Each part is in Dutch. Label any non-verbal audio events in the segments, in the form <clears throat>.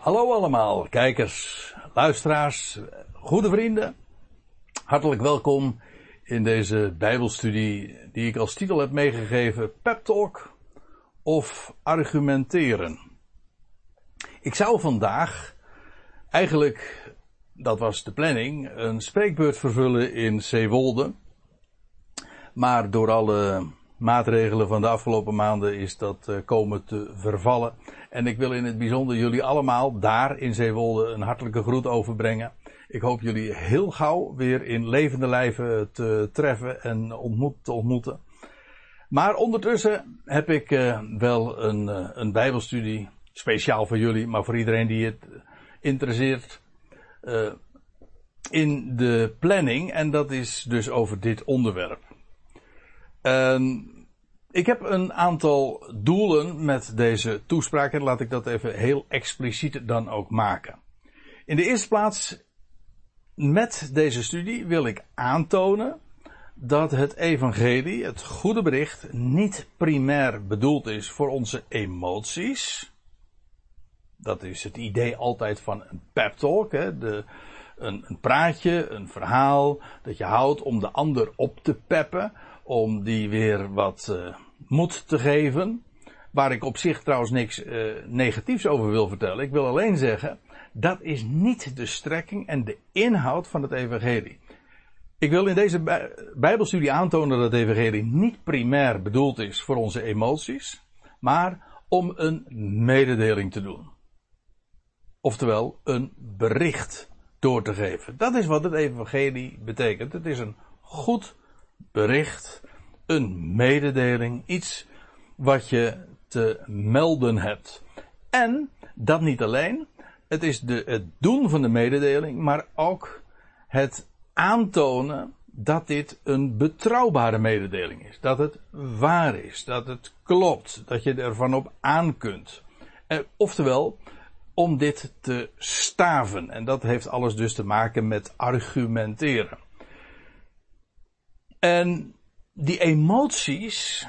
Hallo allemaal, kijkers, luisteraars, goede vrienden. Hartelijk welkom in deze Bijbelstudie die ik als titel heb meegegeven: Pep Talk of argumenteren. Ik zou vandaag eigenlijk, dat was de planning, een spreekbeurt vervullen in Zeewolde. Maar door alle maatregelen van de afgelopen maanden is dat uh, komen te vervallen. En ik wil in het bijzonder jullie allemaal daar in Zeewolde een hartelijke groet overbrengen. Ik hoop jullie heel gauw weer in levende lijven te treffen en ontmoet, te ontmoeten. Maar ondertussen heb ik uh, wel een, uh, een bijbelstudie, speciaal voor jullie, maar voor iedereen die het interesseert, in de planning. En dat is dus over dit onderwerp. Um, ik heb een aantal doelen met deze toespraak en laat ik dat even heel expliciet dan ook maken. In de eerste plaats, met deze studie wil ik aantonen dat het evangelie, het goede bericht, niet primair bedoeld is voor onze emoties. Dat is het idee altijd van een pep talk, hè? De, een, een praatje, een verhaal dat je houdt om de ander op te peppen om die weer wat uh, moed te geven. Waar ik op zich trouwens niks uh, negatiefs over wil vertellen. Ik wil alleen zeggen, dat is niet de strekking en de inhoud van het evangelie. Ik wil in deze bijbelstudie aantonen dat het evangelie niet primair bedoeld is voor onze emoties, maar om een mededeling te doen. Oftewel, een bericht door te geven. Dat is wat het evangelie betekent. Het is een goed bericht, een mededeling, iets wat je te melden hebt. En dat niet alleen, het is de, het doen van de mededeling, maar ook het aantonen dat dit een betrouwbare mededeling is. Dat het waar is, dat het klopt, dat je ervan op aan kunt. Eh, oftewel, om dit te staven. En dat heeft alles dus te maken met argumenteren. En die emoties,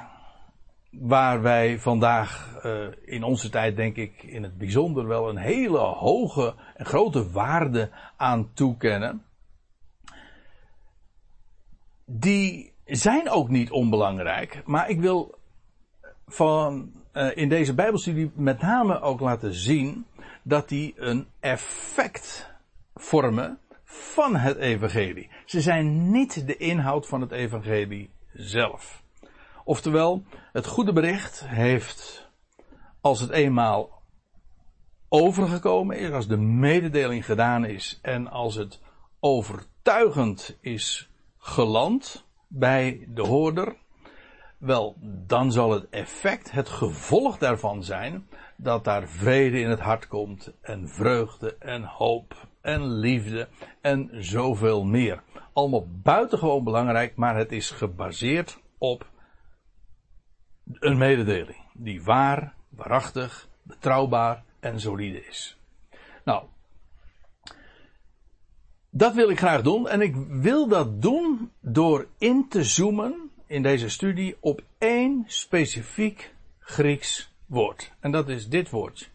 waar wij vandaag uh, in onze tijd denk ik in het bijzonder wel een hele hoge en grote waarde aan toekennen, die zijn ook niet onbelangrijk, maar ik wil van uh, in deze Bijbelstudie met name ook laten zien dat die een effect vormen van het evangelie. Ze zijn niet de inhoud van het evangelie zelf. Oftewel, het goede bericht heeft, als het eenmaal overgekomen is, als de mededeling gedaan is en als het overtuigend is geland bij de hoorder, wel, dan zal het effect, het gevolg daarvan zijn, dat daar vrede in het hart komt en vreugde en hoop en liefde en zoveel meer. Allemaal buitengewoon belangrijk, maar het is gebaseerd op een mededeling die waar, waarachtig, betrouwbaar en solide is. Nou, dat wil ik graag doen en ik wil dat doen door in te zoomen in deze studie op één specifiek Grieks woord. En dat is dit woord.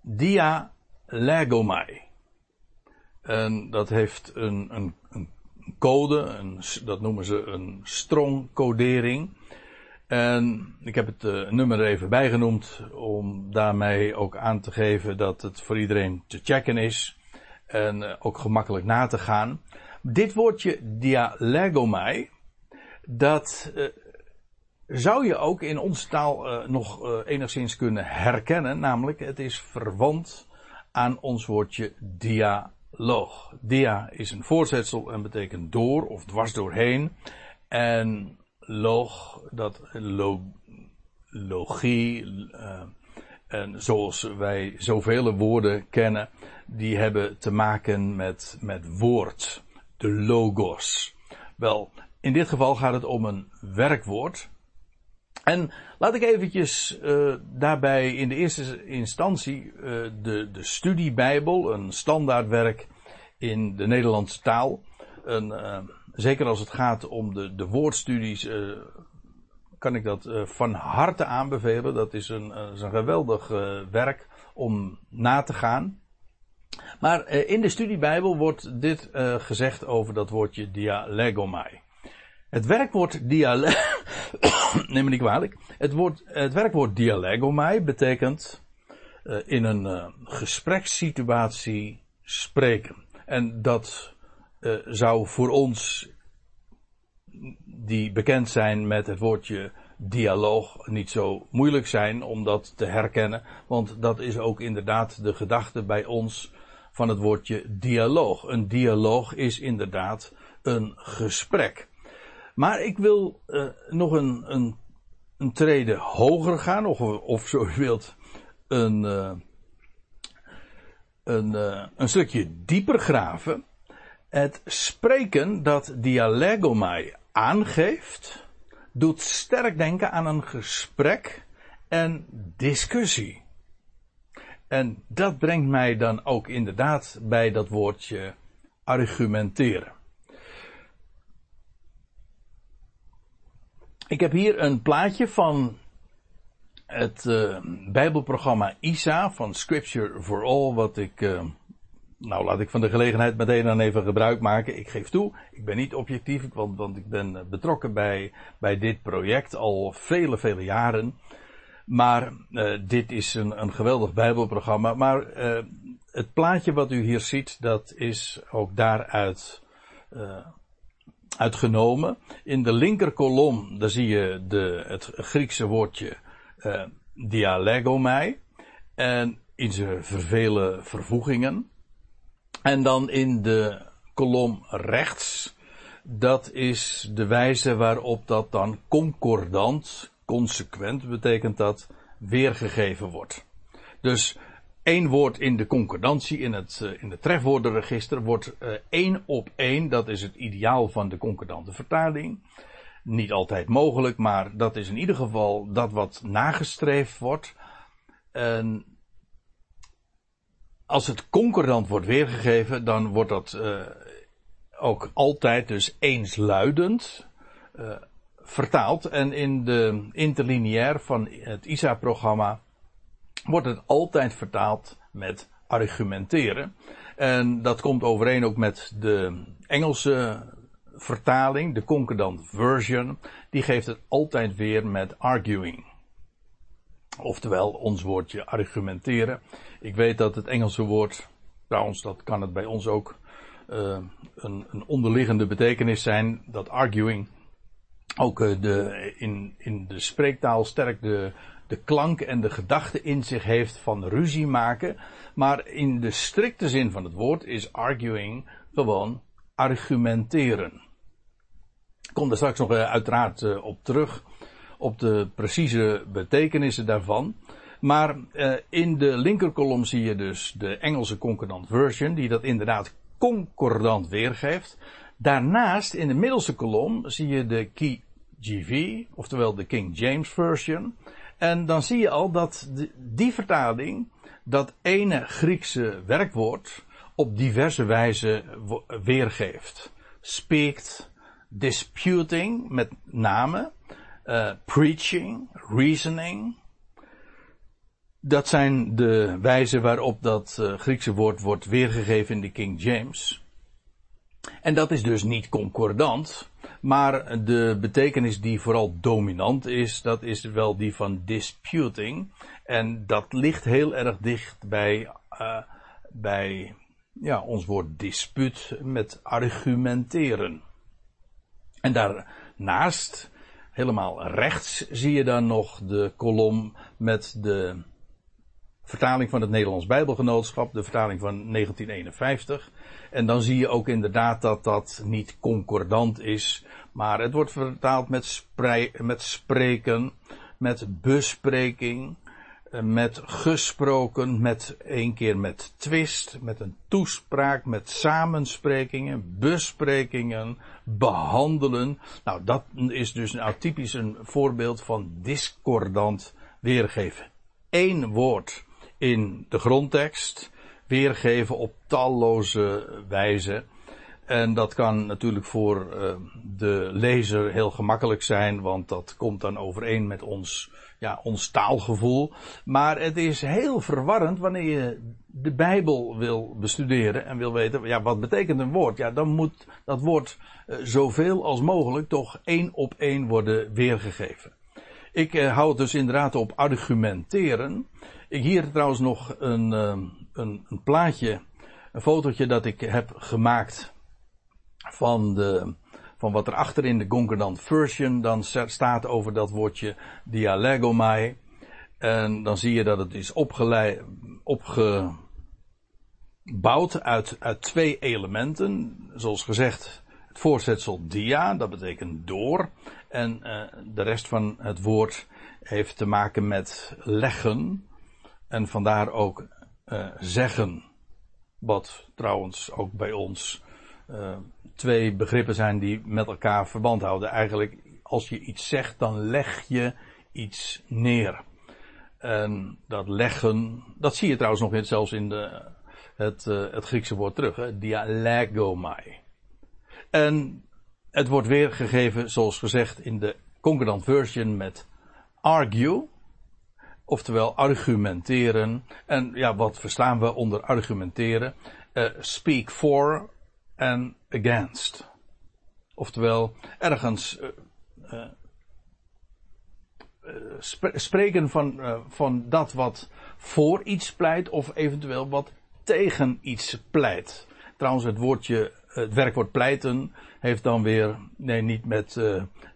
Dia legomai. En dat heeft een, een, een code, dat noemen ze een strong codering. En ik heb het uh, nummer er even bijgenoemd om daarmee ook aan te geven dat het voor iedereen te checken is en uh, ook gemakkelijk na te gaan. Dit woordje dialegomai, dat uh, zou je ook in onze taal nog enigszins kunnen herkennen, namelijk het is verwant aan ons woordje dialoog. Dia is een voorzetsel en betekent door of dwars doorheen. En log, dat log, logie, uh, en zoals wij zoveel woorden kennen, die hebben te maken met, met woord. De logos. Wel, in dit geval gaat het om een werkwoord. En laat ik eventjes uh, daarbij in de eerste instantie uh, de, de studiebijbel, een standaardwerk in de Nederlandse taal. Een, uh, zeker als het gaat om de, de woordstudies kan ik dat van harte aanbevelen. Dat is een, een geweldig werk om na te gaan. Maar in de studiebijbel wordt dit gezegd over dat woordje dialegomai. Het werkwoord dialeg... <coughs> Neem me niet kwalijk. Het, woord, het werkwoord dialegomai betekent in een gesprekssituatie spreken. En dat uh, zou voor ons, die bekend zijn met het woordje dialoog, niet zo moeilijk zijn om dat te herkennen. Want dat is ook inderdaad de gedachte bij ons van het woordje dialoog. Een dialoog is inderdaad een gesprek. Maar ik wil uh, nog een, een, een trede hoger gaan, of, of zo u wilt, een, uh, een, uh, een stukje dieper graven. Het spreken dat dialegomai aangeeft, doet sterk denken aan een gesprek en discussie. En dat brengt mij dan ook inderdaad bij dat woordje argumenteren. Ik heb hier een plaatje van het uh, Bijbelprogramma ISA van Scripture for All, wat ik, uh, nou laat ik van de gelegenheid meteen dan even gebruik maken. Ik geef toe, ik ben niet objectief, want, want ik ben eh, betrokken bij, bij dit project al vele, vele jaren. Maar uh, dit is een, een geweldig Bijbelprogramma. Maar het plaatje wat u hier ziet, dat is ook daaruit uitgenomen. In de linker kolom, daar zie je de, het Griekse woordje uh, dialegomai. En in zijn vervele vervoegingen. En dan in de kolom rechts, dat is de wijze waarop dat dan concordant, consequent betekent dat, weergegeven wordt. Dus één woord in de concordantie, in het, uh, in het trefwoordenregister, wordt uh, één op één, dat is het ideaal van de concordante vertaling, niet altijd mogelijk, maar dat is in ieder geval dat wat nagestreefd wordt. En als het concordant wordt weergegeven, dan wordt dat uh, ook altijd dus eensluidend vertaald. En in de interlineair van het ISA-programma wordt het altijd vertaald met argumenteren. En dat komt overeen ook met de Engelse vertaling, de concordant version, die geeft het altijd weer met arguing. Oftewel ons woordje argumenteren. Ik weet dat het Engelse woord, trouwens dat kan het bij ons ook, uh, een, een, onderliggende betekenis zijn. Dat arguing ook uh, de, in, in de spreektaal sterk de, de klank en de gedachte in zich heeft van ruzie maken. Maar in de strikte zin van het woord is arguing gewoon argumenteren. Ik kom daar straks nog eh, uiteraard eh, op terug. Op de precieze betekenissen daarvan. Maar uh, in de linkerkolom zie je dus de Engelse concordant version, die dat inderdaad concordant weergeeft. Daarnaast in de middelste kolom zie je de KGV, oftewel de King James version. En dan zie je al dat die vertaling dat ene Griekse werkwoord op diverse wijze weergeeft. Speekt, disputing met name, uh, preaching, reasoning. Dat zijn de wijzen waarop dat uh, Griekse woord wordt weergegeven in de King James. En dat is dus niet concordant, maar de betekenis die vooral dominant is, dat is wel die van disputing. En dat ligt heel erg dicht bij, uh, bij ja, ons woord dispuut met argumenteren. En daarnaast, helemaal rechts, zie je dan nog de kolom met de vertaling van het Nederlands Bijbelgenootschap, de vertaling van 1951. En dan zie je ook inderdaad dat dat niet concordant is, maar het wordt vertaald met, met spreken, met bespreking, met gesproken, met een keer met twist, met een toespraak, met samensprekingen, besprekingen, behandelen. Nou, dat is dus nou typisch een voorbeeld van discordant weergeven. Eén woord in de grondtekst weergeven op talloze wijzen. En dat kan natuurlijk voor uh, de lezer heel gemakkelijk zijn, want dat komt dan overeen met ons, ja, ons taalgevoel. Maar het is heel verwarrend wanneer je de Bijbel wil bestuderen en wil weten, ja, wat betekent een woord? Ja, dan moet dat woord uh, zoveel als mogelijk toch één op één worden weergegeven. Ik uh, hou het dus inderdaad op argumenteren. Ik hier trouwens nog een, een, een plaatje, een fotootje dat ik heb gemaakt van, de, van wat er achter in de Concordant Version dan staat over dat woordje dialegomai. En dan zie je dat het is opgebouwd uit, uit twee elementen. Zoals gezegd, het voorzetsel dia, dat betekent door. En uh, de rest van het woord heeft te maken met leggen. En vandaar ook uh, zeggen. Wat trouwens ook bij ons uh, twee begrippen zijn die met elkaar verband houden. Eigenlijk, als je iets zegt, dan leg je iets neer. En dat leggen, dat zie je trouwens nog zelfs in de, het, uh, het Griekse woord terug, dialegomai. En het wordt weergegeven, zoals gezegd, in de Concordant Version met argue. Oftewel argumenteren. En ja, wat verstaan we onder argumenteren? Uh, speak for en against. Oftewel, ergens uh, sp spreken van, van dat wat voor iets pleit of eventueel wat tegen iets pleit. Trouwens, het woordje, het werkwoord pleiten heeft dan weer, nee, niet met,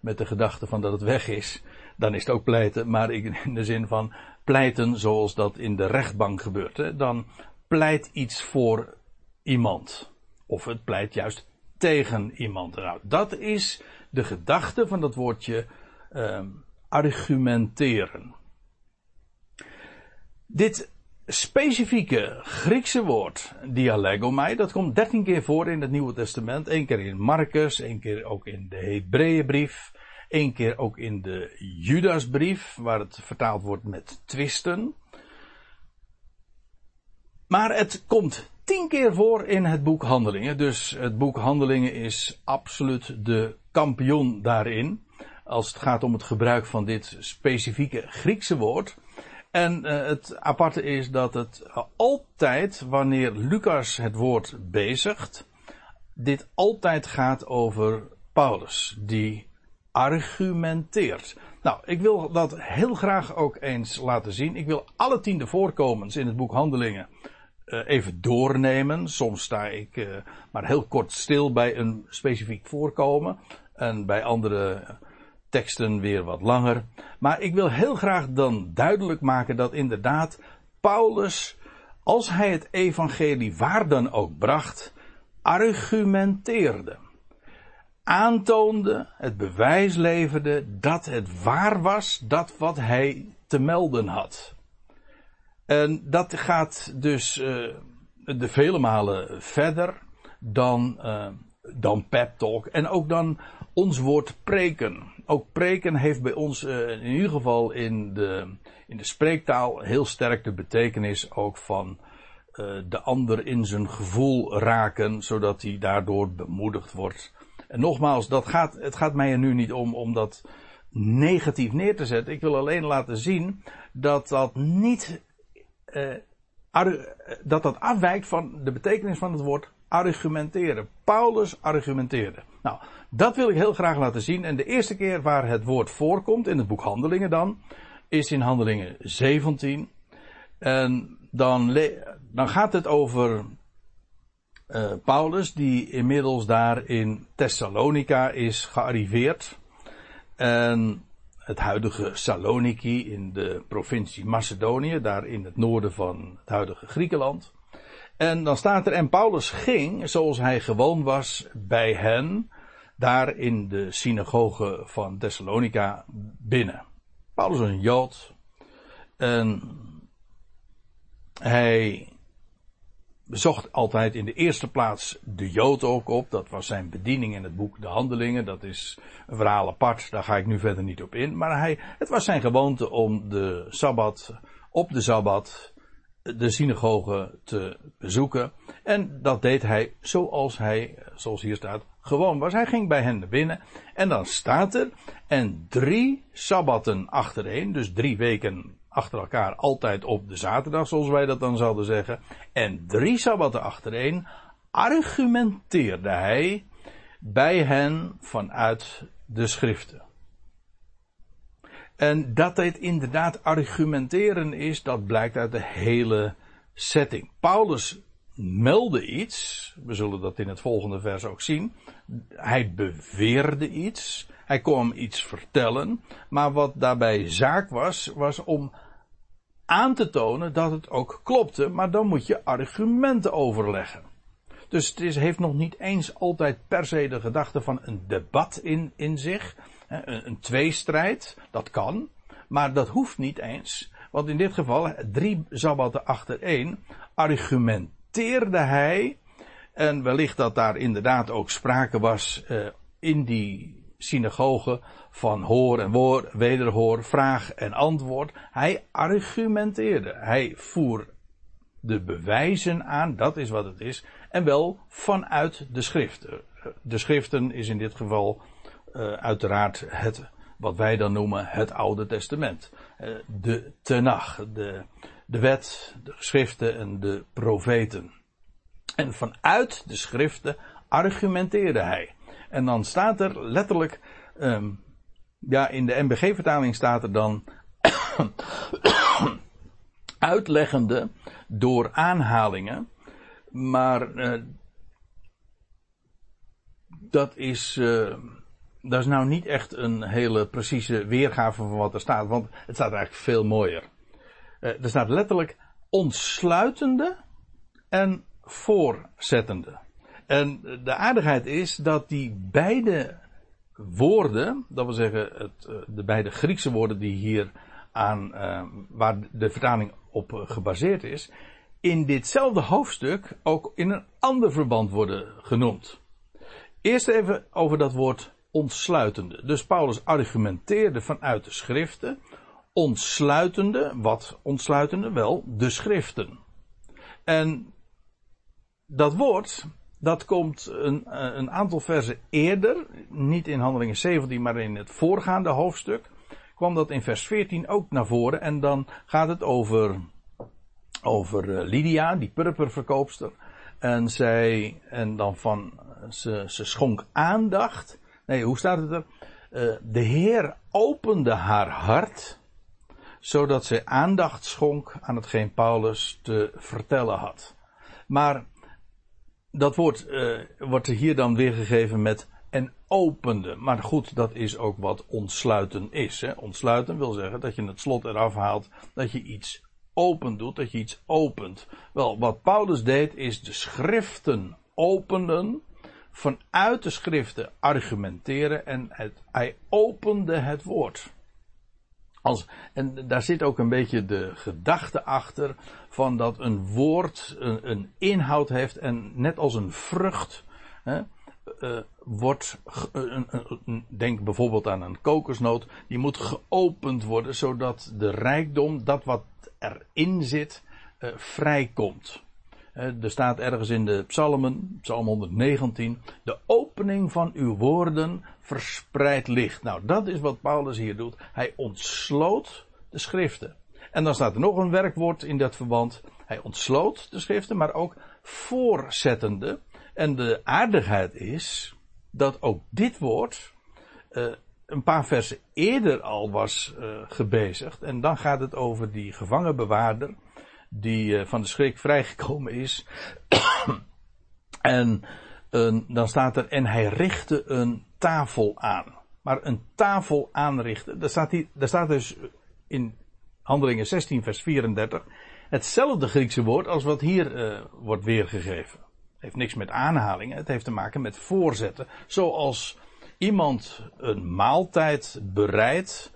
met de gedachte van dat het weg is. Dan is het ook pleiten, maar in de zin van pleiten zoals dat in de rechtbank gebeurt. Hè. Dan pleit iets voor iemand. Of het pleit juist tegen iemand. Nou, dat is de gedachte van dat woordje uh, argumenteren. Dit specifieke Griekse woord, dialegomai, dat komt dertien keer voor in het Nieuwe Testament. Eén keer in Marcus, één keer ook in de Hebreeënbrief, één keer ook in de Judasbrief, waar het vertaald wordt met twisten. Maar het komt tien keer voor in het boek Handelingen. Dus het boek Handelingen is absoluut de kampioen daarin. Als het gaat om het gebruik van dit specifieke Griekse woord. En uh, het aparte is dat het altijd, wanneer Lucas het woord bezigt, dit altijd gaat over Paulus, die argumenteert. Nou, ik wil dat heel graag ook eens laten zien. Ik wil alle tiende voorkomens in het boek Handelingen uh, even doornemen. Soms sta ik uh, maar heel kort stil bij een specifiek voorkomen. En bij andere teksten weer wat langer. Maar ik wil heel graag dan duidelijk maken dat inderdaad Paulus, als hij het evangelie waar dan ook bracht, argumenteerde. Aantoonde, het bewijs leverde dat het waar was, dat wat hij te melden had. En dat gaat dus uh, de vele malen verder dan, uh, dan pep talk. En ook dan ons woord preken. Ook preken heeft bij ons uh, in ieder geval in de, in de spreektaal heel sterk de betekenis ook van de ander in zijn gevoel raken, zodat hij daardoor bemoedigd wordt. En nogmaals, dat gaat, het gaat mij er nu niet om om dat negatief neer te zetten. Ik wil alleen laten zien dat dat niet uh, dat dat afwijkt van de betekenis van het woord argumenteren. Paulus argumenteerde. Nou, dat wil ik heel graag laten zien. En de eerste keer waar het woord voorkomt in het boek Handelingen dan, is in Handelingen 17. En dan, dan gaat het over uh, Paulus, die inmiddels daar in Thessalonica is gearriveerd. En het huidige Saloniki in de provincie Macedonië, daar in het noorden van het huidige Griekenland. En dan staat er, en Paulus ging, zoals hij gewoon was, bij hen, daar in de synagoge van Thessalonica binnen. Paulus was een Jood. En hij bezocht altijd in de eerste plaats de Jood ook op. Dat was zijn bediening in het boek De Handelingen. Dat is een verhaal apart, daar ga ik nu verder niet op in. Maar hij, het was zijn gewoonte om de Sabbat, op de Sabbat, de synagoge te bezoeken. En dat deed hij zoals hij, zoals hier staat, gewoon was. Hij ging bij hen naar binnen. En dan staat er, en drie sabbatten achtereen, dus drie weken achter elkaar, altijd op de zaterdag, zoals wij dat dan zouden zeggen. En drie sabbatten achtereen argumenteerde hij bij hen vanuit de schriften. En dat dit inderdaad argumenteren is, dat blijkt uit de hele setting. Paulus meldde iets, we zullen dat in het volgende vers ook zien. Hij beweerde iets, hij hem iets vertellen, maar wat daarbij zaak was, was om aan te tonen dat het ook klopte, maar dan moet je argumenten overleggen. Dus het is, heeft nog niet eens altijd per se de gedachte van een debat in, in zich. Een, een tweestrijd, dat kan. Maar dat hoeft niet eens. Want in dit geval, drie sabbatten achtereen, argumenteerde hij. En wellicht dat daar inderdaad ook sprake was uh, in die synagoge van hoor en woord, wederhoor, vraag en antwoord. Hij argumenteerde. Hij voer de bewijzen aan, dat is wat het is. En wel vanuit de schriften. De schriften is in dit geval uh, uiteraard het, wat wij dan noemen het Oude Testament. Uh, de Tenach, de, de wet, de geschriften en de profeten. En vanuit de schriften argumenteerde hij. En dan staat er letterlijk, um, ja, in de MBG-vertaling staat er dan <coughs> uitleggende door aanhalingen. Maar uh, dat is, uh, dat is nou niet echt een hele precieze weergave van wat er staat. Want het staat eigenlijk veel mooier. Uh, er staat letterlijk ontsluitende en voorzettende. En de aardigheid is dat die beide woorden, dat wil zeggen het, de beide Griekse woorden die hier aan, waar de vertaling op gebaseerd is, in ditzelfde hoofdstuk ook in een ander verband worden genoemd. Eerst even over dat woord ontsluitende. Dus Paulus argumenteerde vanuit de schriften, ontsluitende, wat ontsluitende? Wel, de schriften. En dat woord, dat komt een, een aantal versen eerder, niet in Handelingen 17, maar in het voorgaande hoofdstuk, kwam dat in vers 14 ook naar voren. En dan gaat het over over eh, Lydia, die purperverkoopster. En zij, en dan van, ze, ze schonk aandacht. Nee, hoe staat het er? Uh, de Heer opende haar hart, zodat zij aandacht schonk aan hetgeen Paulus te vertellen had. Maar dat woord uh, wordt er hier dan weergegeven met en opende. Maar goed, dat is ook wat ontsluiten is. Hè? Ontsluiten wil zeggen dat je het slot eraf haalt, dat je iets open doet, dat je iets opent. Wel, wat Paulus deed is de schriften openen, vanuit de schriften argumenteren en het, hij opende het woord. Als, en daar zit ook een beetje de gedachte achter van dat een woord een, een inhoud heeft en net als een vrucht hè, uh, wordt, denk bijvoorbeeld aan een kokosnoot, die moet geopend worden zodat de rijkdom, dat wat erin zit, uh, vrijkomt. er staat ergens in de psalmen, psalm 119, de opening van uw woorden verspreidt licht. Nou, dat is wat Paulus hier doet. Hij ontsloot de schriften. En dan staat er nog een werkwoord in dat verband. Hij ontsloot de schriften, maar ook voorzettende. En de aardigheid is dat ook dit woord uh, een paar versen eerder al was uh, gebezigd. En dan gaat het over die gevangenbewaarder die uh, van de schrik vrijgekomen is. <coughs> en dan staat er, en hij richtte een tafel aan. Maar een tafel aanrichten, daar staat, hier, daar staat dus in Handelingen 16 vers 34 hetzelfde Griekse woord als wat hier wordt weergegeven heeft niks met aanhalingen, het heeft te maken met voorzetten. Zoals iemand een maaltijd bereidt,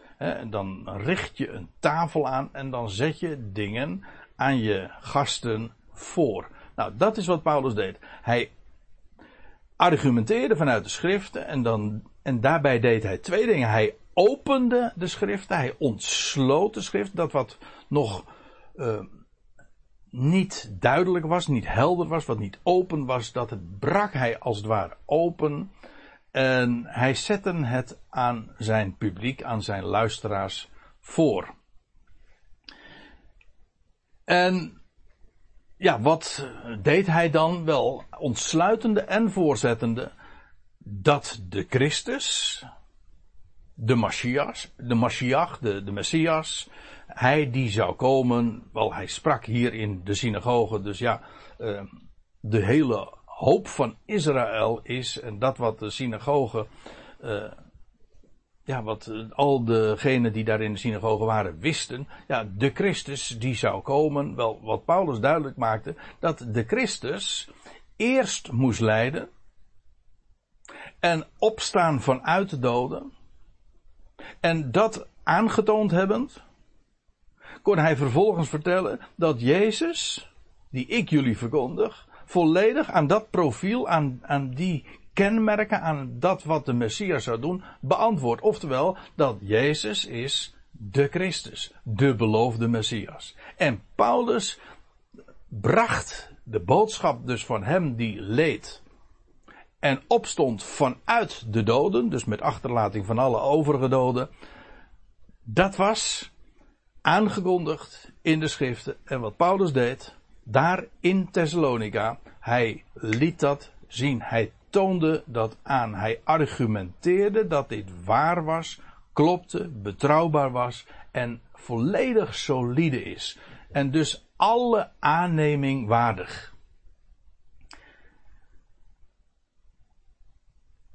dan richt je een tafel aan en dan zet je dingen aan je gasten voor. Nou, dat is wat Paulus deed. Hij argumenteerde vanuit de schriften en, dan, en daarbij deed hij twee dingen. Hij opende de schriften, hij ontsloot de schrift, dat wat nog uh, niet duidelijk was, niet helder was, wat niet open was, dat het brak hij als het ware open. En hij zette het aan zijn publiek, aan zijn luisteraars voor. En ja, wat deed hij dan? Wel, ontsluitende en voorzettende dat de Christus, de Messias, de Messiach, de, de Messias, hij die zou komen, wel hij sprak hier in de synagoge, dus ja, uh, de hele hoop van Israël is, en dat wat de synagoge, uh, ja, wat al degenen die daar in de synagoge waren wisten, ja, de Christus die zou komen, wel wat Paulus duidelijk maakte, dat de Christus eerst moest lijden en opstaan vanuit de doden, en dat aangetoond hebbend, kon hij vervolgens vertellen dat Jezus, die ik jullie verkondig, volledig aan dat profiel, aan, aan die kenmerken, aan dat wat de Messias zou doen, beantwoordt. Oftewel, dat Jezus is de Christus, de beloofde Messias. En Paulus bracht de boodschap dus van hem die leed en opstond vanuit de doden, dus met achterlating van alle overige doden, dat was aangekondigd in de schriften. En wat Paulus deed, daar in Thessalonica, hij liet dat zien. Hij toonde dat aan. Hij argumenteerde dat dit waar was, klopte, betrouwbaar was en volledig solide is. En dus alle aanneming waardig.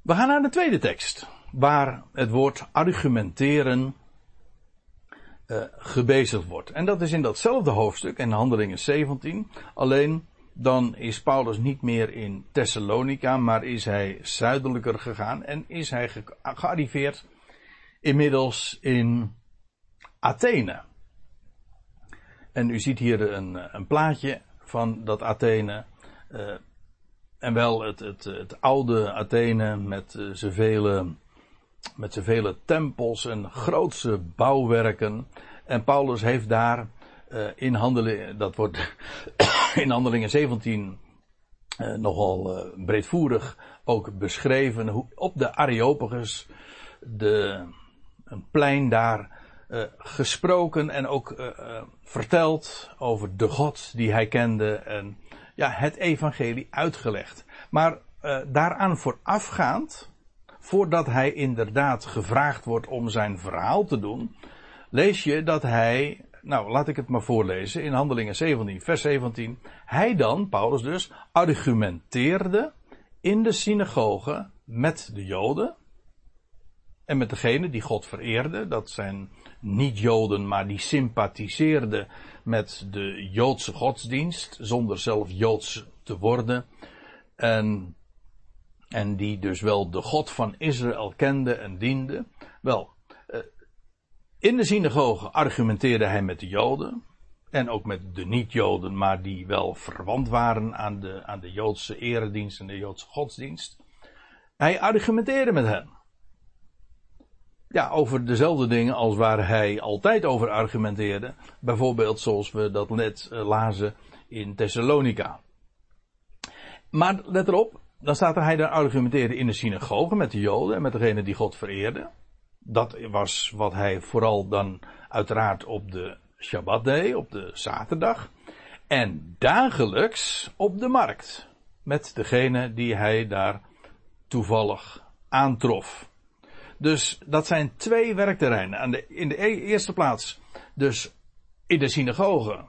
We gaan naar de tweede tekst, waar het woord argumenteren uh, gebezigd wordt. En dat is in datzelfde hoofdstuk, in Handelingen 17. Alleen dan is Paulus niet meer in Thessalonica, maar is hij zuidelijker gegaan en is hij ge gearriveerd inmiddels in Athene. En u ziet hier een, een plaatje van dat Athene. Uh, en wel het, het, het oude Athene met uh, zijn vele met zijn vele tempels en grootse bouwwerken. En Paulus heeft daar uh, <coughs> in handelingen, dat wordt in handelingen 17 uh, nogal uh, breedvoerig ook beschreven, hoe op de Areopagus, de, een plein daar, gesproken en ook verteld over de God die hij kende en ja, het evangelie uitgelegd. Maar daaraan voorafgaand, voordat hij inderdaad gevraagd wordt om zijn verhaal te doen, lees je dat hij, nou laat ik het maar voorlezen, in Handelingen 17, vers 17, hij dan, Paulus dus, argumenteerde in de synagoge met de Joden en met degenen die God vereerden, dat zijn niet Joden, maar die sympathiseerden met de Joodse godsdienst, zonder zelf Joods te worden. En en die dus wel de God van Israël kende en diende. Wel, in de synagoge argumenteerde hij met de Joden. En ook met de niet-Joden, maar die wel verwant waren aan de, aan de Joodse eredienst en de Joodse godsdienst. Hij argumenteerde met hen. Ja, over dezelfde dingen als waar hij altijd over argumenteerde. Bijvoorbeeld zoals we dat net uh, lazen in Thessalonica. Maar let erop, dan staat er hij daar argumenteerde in de synagoge met de Joden en met degene die God vereerde. Dat was wat hij vooral dan uiteraard op de Shabbat deed, op de zaterdag. En dagelijks op de markt. Met degene die hij daar toevallig aantrof. Dus dat zijn twee werkterreinen. in de e-, eerste plaats dus in de synagoge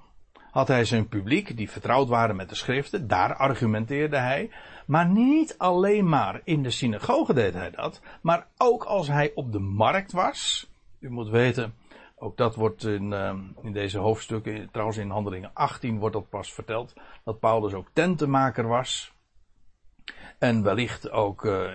had hij zijn publiek die vertrouwd waren met de schriften. Daar argumenteerde hij. Maar niet alleen maar in de synagoge deed hij dat, maar ook als hij op de markt was. U moet weten, ook dat wordt in, uh, in deze hoofdstukken, trouwens in Handelingen 18 wordt dat pas verteld, dat Paulus ook tentenmaker was. En wellicht ook, uh,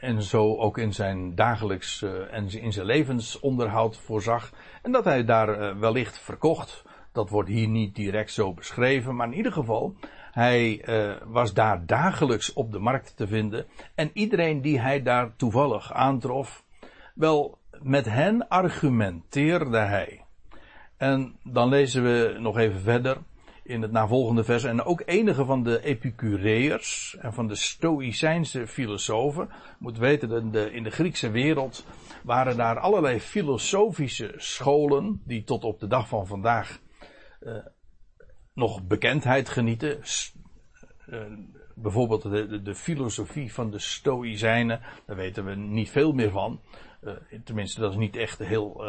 en zo ook in zijn dagelijks uh, en in zijn levensonderhoud voorzag. En dat hij daar wellicht verkocht. Dat wordt hier niet direct zo beschreven, maar in ieder geval, hij uh, was daar dagelijks op de markt te vinden. En iedereen die hij daar toevallig aantrof, wel met hen argumenteerde hij. En dan lezen we nog even verder in het navolgende vers. En ook enige van de Epicureërs en van de Stoïcijnse filosofen. Moet weten, de, in de Griekse wereld waren daar allerlei filosofische scholen. die tot op de dag van vandaag uh, nog bekendheid genieten. Uh, bijvoorbeeld de, de, filosofie van de Stoïcijnen. Daar weten we niet veel meer van. Uh, tenminste, dat is niet echt heel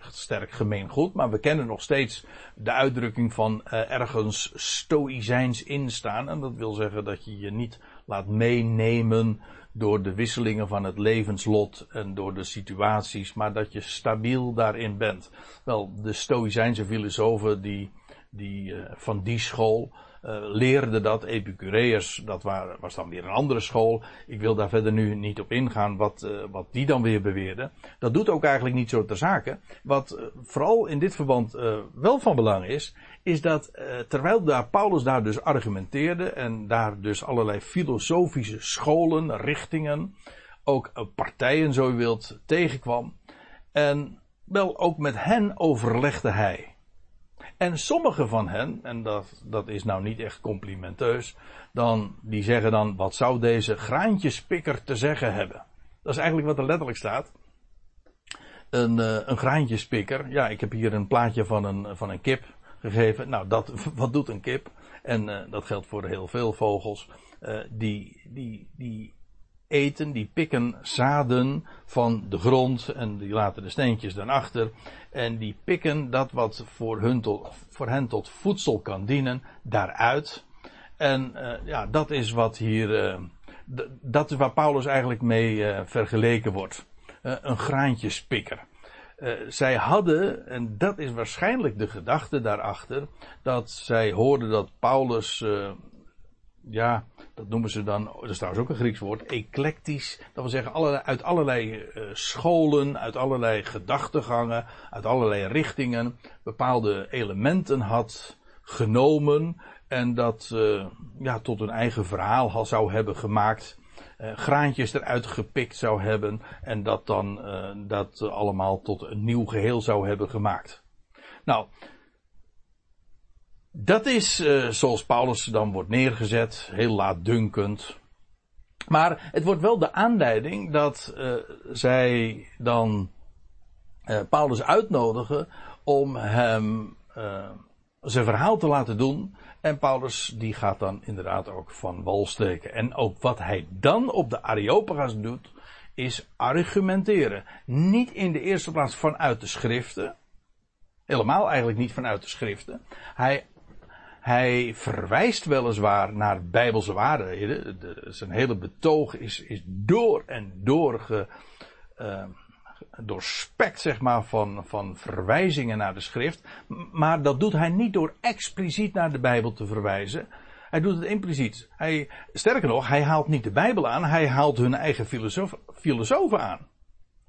echt sterk gemeen goed, maar we kennen nog steeds de uitdrukking van uh, ergens stoïcijns instaan. En dat wil zeggen dat je je niet laat meenemen door de wisselingen van het levenslot en door de situaties, maar dat je stabiel daarin bent. Wel, de stoïcijnse filosofen die, die uh, van die school, uh, leerde dat. Epicureërs, dat waren, was dan weer een andere school. Ik wil daar verder nu niet op ingaan wat, uh, wat die dan weer beweerden. Dat doet ook eigenlijk niet zo ter zake. Wat vooral in dit verband wel van belang is, is dat terwijl daar Paulus daar dus argumenteerde en daar dus allerlei filosofische scholen, richtingen, ook partijen zo je wilt, tegenkwam. En wel ook met hen overlegde hij. En sommige van hen, en dat, dat is nou niet echt complimenteus, dan, die zeggen dan, wat zou deze graantjespikker te zeggen hebben? Dat is eigenlijk wat er letterlijk staat. Een, uh, een graantjespikker, ja, ik heb hier een plaatje van een, van een kip gegeven. Nou, dat, <laughs> wat doet een kip? En uh, dat geldt voor heel veel vogels. Uh, die, die, die eten, die pikken zaden van de grond en die laten de steentjes dan achter. En die pikken dat wat voor, hun tot, voor hen tot voedsel kan dienen, daaruit. En uh, ja, dat is wat hier, uh, dat is waar Paulus eigenlijk mee uh, vergeleken wordt. een graantjespikker. zij hadden, en dat is waarschijnlijk de gedachte daarachter, dat zij hoorden dat Paulus ja, dat noemen ze dan, dat is trouwens ook een Grieks woord, eclectisch. Dat wil zeggen allerlei, uit allerlei uh, scholen, uit allerlei gedachtegangen, uit allerlei richtingen bepaalde elementen had genomen en dat uh, ja, tot een eigen verhaal had, zou hebben gemaakt. Uh, graantjes eruit gepikt zou hebben en dat dan dat allemaal tot een nieuw geheel zou hebben gemaakt. Nou, dat is uh, zoals Paulus dan wordt neergezet, heel laatdunkend. Maar het wordt wel de aanleiding dat uh, zij dan uh, Paulus uitnodigen om hem zijn verhaal te laten doen. En Paulus die gaat dan inderdaad ook van wal steken. En ook wat hij dan op de Areopagus doet, is argumenteren. Niet in de eerste plaats vanuit de schriften. Helemaal eigenlijk niet vanuit de schriften. Hij hij verwijst weliswaar naar bijbelse waarheden. Zijn hele betoog is, is door en door ge, uh, doorspekt, zeg maar, van, van verwijzingen naar de schrift. Maar dat doet hij niet door expliciet naar de Bijbel te verwijzen. Hij doet het impliciet. Hij, sterker nog, hij haalt niet de Bijbel aan, hij haalt hun eigen filosof, filosofen aan.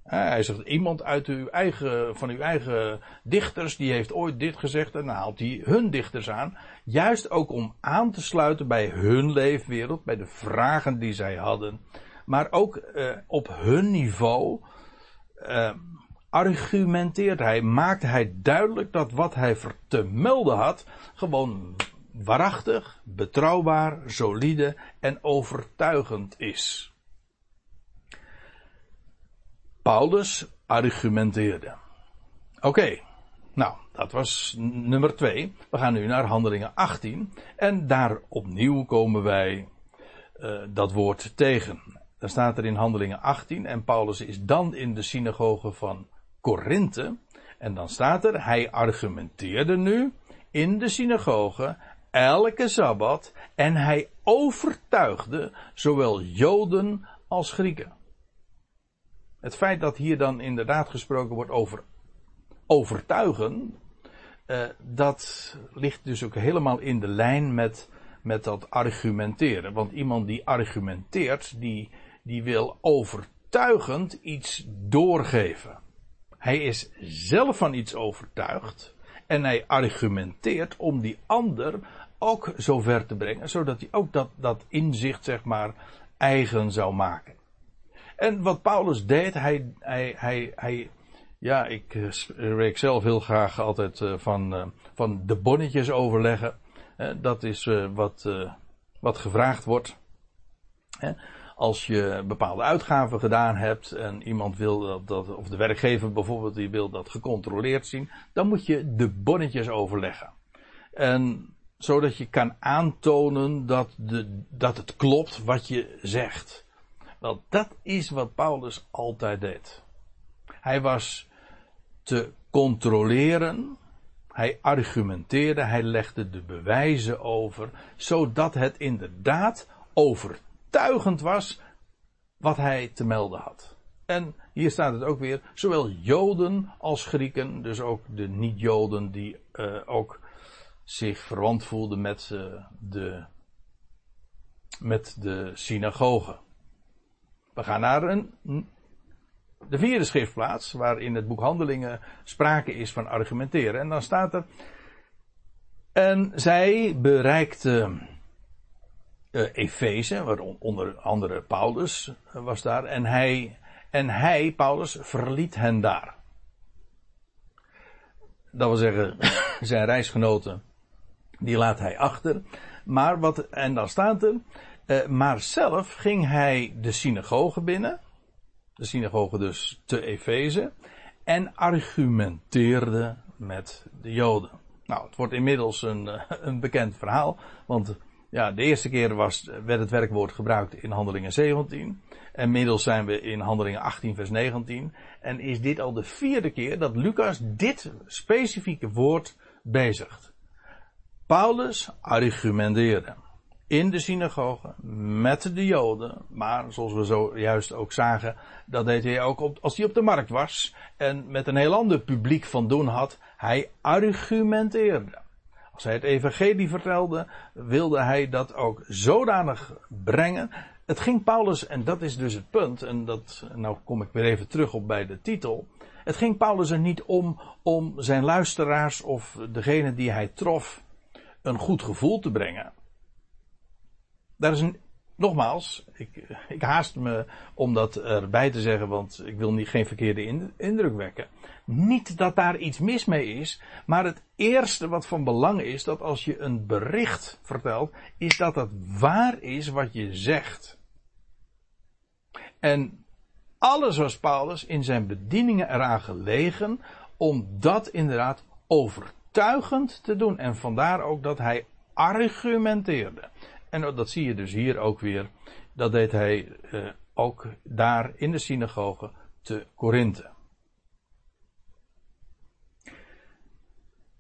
Hij zegt, iemand uit uw eigen, van uw eigen dichters, die heeft ooit dit gezegd, en dan haalt hij hun dichters aan. Juist ook om aan te sluiten bij hun leefwereld, bij de vragen die zij hadden. Maar ook uh, op hun niveau uh, argumenteert hij, maakt hij duidelijk dat wat hij te melden had, gewoon waarachtig, betrouwbaar, solide en overtuigend is. Paulus argumenteerde. Oké, nou, dat was nummer 2. We gaan nu naar Handelingen 18. En daar opnieuw komen wij uh, dat woord tegen. Dan staat er in Handelingen 18. En Paulus is dan in de synagoge van Korinthe. En dan staat er, hij argumenteerde nu in de synagoge elke sabbat. En hij overtuigde zowel Joden als Grieken. Het feit dat hier dan inderdaad gesproken wordt over overtuigen, uh, dat ligt dus ook helemaal in de lijn met, met dat argumenteren. Want iemand die argumenteert, die, die wil overtuigend iets doorgeven. Hij is zelf van iets overtuigd en hij argumenteert om die ander ook zover te brengen, zodat hij ook dat, dat inzicht, zeg maar, eigen zou maken. En wat Paulus deed, hij, hij, hij, hij ja, ik spreek zelf heel graag altijd uh, van, uh, van de bonnetjes overleggen. dat is wat, wat gevraagd wordt. Als je bepaalde uitgaven gedaan hebt en iemand wil dat, dat, of de werkgever bijvoorbeeld, die wil dat gecontroleerd zien, dan moet je de bonnetjes overleggen. En zodat je kan aantonen dat, de, dat het klopt wat je zegt. Wel, dat is wat Paulus altijd deed. Hij was te controleren, hij argumenteerde, hij legde de bewijzen over, zodat het inderdaad overtuigend was wat hij te melden had. En hier staat het ook weer, zowel Joden als Grieken, dus ook de niet-Joden die uh, ook zich verwant voelden met, uh, de, met de synagoge. We gaan naar de vierde schriftplaats, waar in het boek Handelingen sprake is van argumenteren. En dan staat er. En zij bereikte uh, Efeze, waaronder andere Paulus was daar. En hij, en hij, Paulus, verliet hen daar. Dat wil zeggen, zijn reisgenoten, die laat hij achter. Maar wat, en dan staat er, uh, maar zelf ging hij de synagoge binnen. De synagoge dus te Efeze. En argumenteerde met de Joden. Nou, het wordt inmiddels een, eh, een bekend verhaal. Want ja, de eerste keer was, werd het werkwoord gebruikt in Handelingen 17. En inmiddels zijn we in Handelingen 18, vers 19. En is dit al de vierde keer dat Lucas dit specifieke woord bezigt. Paulus argumenteerde in de synagoge met de Joden. Maar zoals we zojuist ook zagen, dat deed hij ook als hij op de markt was en met een heel ander publiek van doen had. Hij argumenteerde. Als hij het evangelie vertelde, wilde hij dat ook zodanig brengen. Het ging Paulus, en dat is dus het punt, en dat, nou kom ik weer even terug op bij de titel. Het ging Paulus er niet om, om zijn luisteraars of degene die hij trof een goed gevoel te brengen. Daar is een, nogmaals, ik, ik haast me om dat erbij te zeggen, want ik wil niet, geen verkeerde indruk wekken. Niet dat daar iets mis mee is, maar het eerste wat van belang is, dat als je een bericht vertelt, is dat het waar is wat je zegt. En alles was Paulus in zijn bedieningen eraan gelegen om dat inderdaad overtuigend te doen. En vandaar ook dat hij argumenteerde. En dat zie je dus hier ook weer. Dat deed hij uh, ook daar in de synagoge te Korinthe.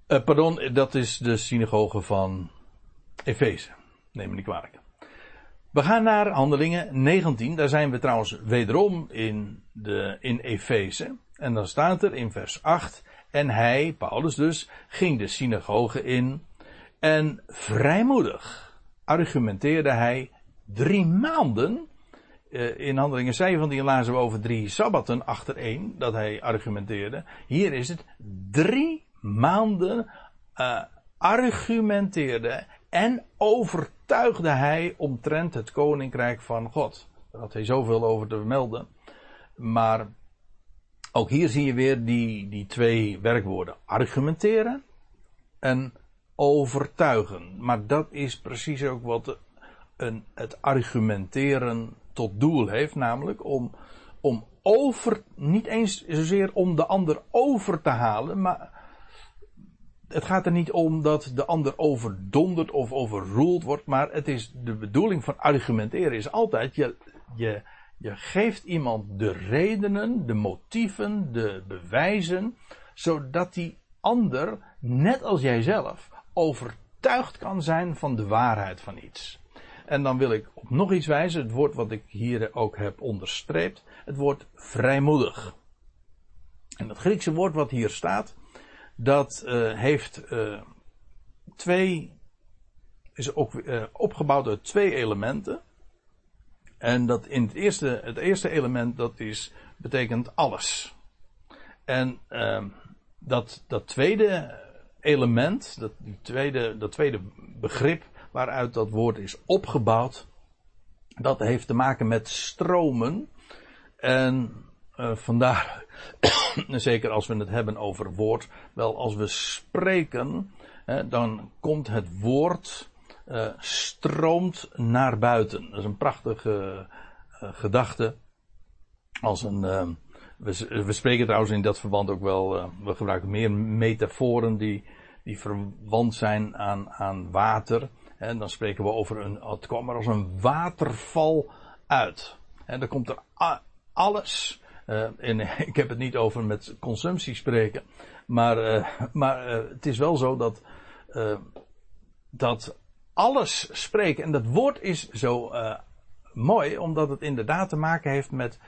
Uh, pardon, dat is de synagoge van Efeze. Neem me niet kwalijk. We gaan naar Handelingen 19. Daar zijn we trouwens wederom in, de, in Efeze. En dan staat er in vers 8. En hij, Paulus dus, ging de synagoge in. En vrijmoedig argumenteerde hij drie maanden. Uh, in handelingen 17 lazen we over drie sabbaten achtereen dat hij argumenteerde. Hier is het drie maanden uh, argumenteerde en overtuigde hij omtrent het koninkrijk van God. Daar had hij zoveel over te vermelden. Maar ook hier zie je weer die, die twee werkwoorden. Argumenteren en overtuigen. Maar dat is precies ook wat een, het argumenteren tot doel heeft, namelijk om, om over, niet eens zozeer om de ander over te halen, maar het gaat er niet om dat de ander overdonderd of overroeld wordt, maar het is de bedoeling van argumenteren is altijd, je, je, je geeft iemand de redenen, de motieven, de bewijzen, zodat die ander, net als jijzelf, overtuigd kan zijn van de waarheid van iets. En dan wil ik op nog iets wijzen, het woord wat ik hier ook heb onderstreept, het woord vrijmoedig. En het Griekse woord wat hier staat, dat uh, heeft uh, twee, is ook, uh, opgebouwd uit twee elementen. En dat in het eerste, het eerste element, dat is, betekent alles. En ehm, dat, dat tweede element, dat, die tweede, dat tweede begrip waaruit dat woord is opgebouwd, dat heeft te maken met stromen. En uh, vandaar, <coughs> zeker als we het hebben over woord, wel als we spreken, dan komt het woord uh, stroomt naar buiten. Dat is een prachtige uh, gedachte. Als een, we, we, spreken trouwens in dat verband ook wel, we gebruiken meer metaforen die, die verwant zijn aan, aan water. En dan spreken we over een, het kwam er als een waterval uit. En dan komt er alles. en <laughs> ik heb het niet over met consumptie spreken. Maar, maar het is wel zo dat, dat alles spreken. En dat woord is zo mooi, omdat het inderdaad te maken heeft met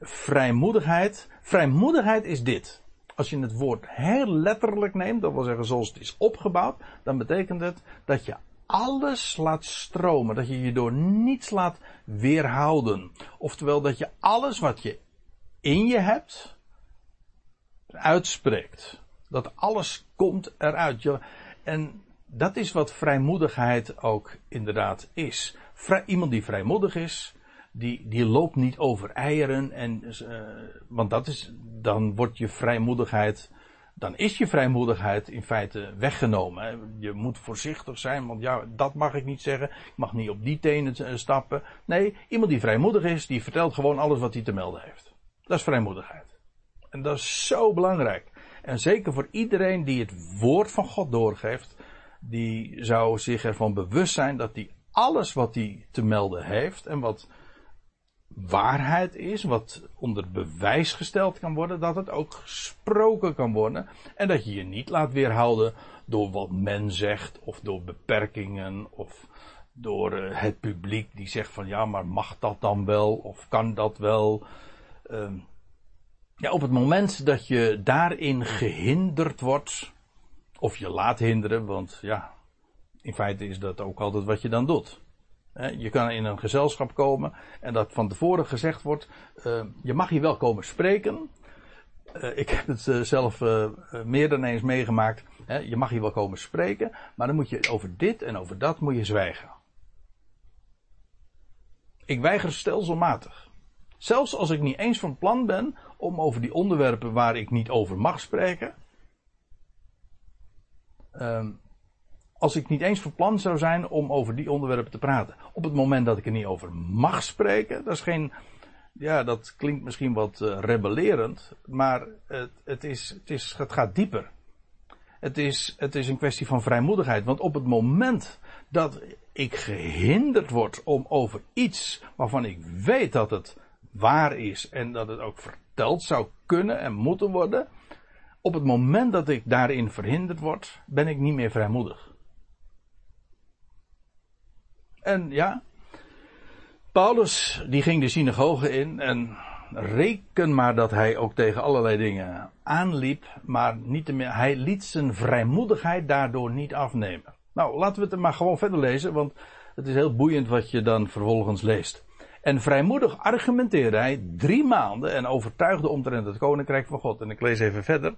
vrijmoedigheid. Vrijmoedigheid is dit. Als je het woord heel letterlijk neemt, dat wil zeggen zoals het is opgebouwd, dan betekent het dat je alles laat stromen. Dat je je door niets laat weerhouden. Oftewel dat je alles wat je in je hebt, uitspreekt. Dat alles komt eruit. En dat is wat vrijmoedigheid ook inderdaad is. Vrij, iemand die vrijmoedig is, die, die loopt niet over eieren. En, uh, want dat is, dan wordt je vrijmoedigheid, dan is je vrijmoedigheid in feite weggenomen. Je moet voorzichtig zijn, want ja, dat mag ik niet zeggen. Ik mag niet op die tenen eh, stappen. Nee, iemand die vrijmoedig is, die vertelt gewoon alles wat hij te melden heeft. Dat is vrijmoedigheid. En dat is zo belangrijk. En zeker voor iedereen die het woord van God doorgeeft, die zou zich ervan bewust zijn dat hij alles wat hij te melden heeft en wat waarheid is, wat onder bewijs gesteld kan worden, dat het ook gesproken kan worden. En dat je je niet laat weerhouden door wat men zegt, of door beperkingen, of door uh, het publiek die zegt van ja, maar mag dat dan wel, of kan dat wel. Uh, ja, op het moment dat je daarin gehinderd wordt, of je laat hinderen, want ja, in feite is dat ook altijd wat je dan doet. Je kan in een gezelschap komen en dat van tevoren gezegd wordt, uh, je mag hier wel komen spreken. Uh, ik heb het uh, zelf meer dan eens meegemaakt. Je mag hier wel komen spreken, maar dan moet je over dit en over dat moet je zwijgen. Ik weiger stelselmatig. Zelfs als ik niet eens van plan ben om over die onderwerpen waar ik niet over mag spreken, Ehm, als ik niet eens van plan zou zijn om over die onderwerpen te praten. Op het moment dat ik er niet over mag spreken, dat is geen. Ja, dat klinkt misschien wat uh, rebellerend, maar het, het, is, het, is, het gaat dieper. Het is, het is een kwestie van vrijmoedigheid. Want op het moment dat ik gehinderd word om over iets waarvan ik weet dat het waar is en dat het ook verteld zou kunnen en moeten worden, op het moment dat ik daarin verhinderd word, ben ik niet meer vrijmoedig. En ja, Paulus die ging de synagoge in en reken maar dat hij ook tegen allerlei dingen aanliep, maar niet meer, hij liet zijn vrijmoedigheid daardoor niet afnemen. Nou, laten we het maar gewoon verder lezen, want het is heel boeiend wat je dan vervolgens leest. En vrijmoedig argumenteerde hij drie maanden en overtuigde omtrent het koninkrijk van God. En ik lees even verder.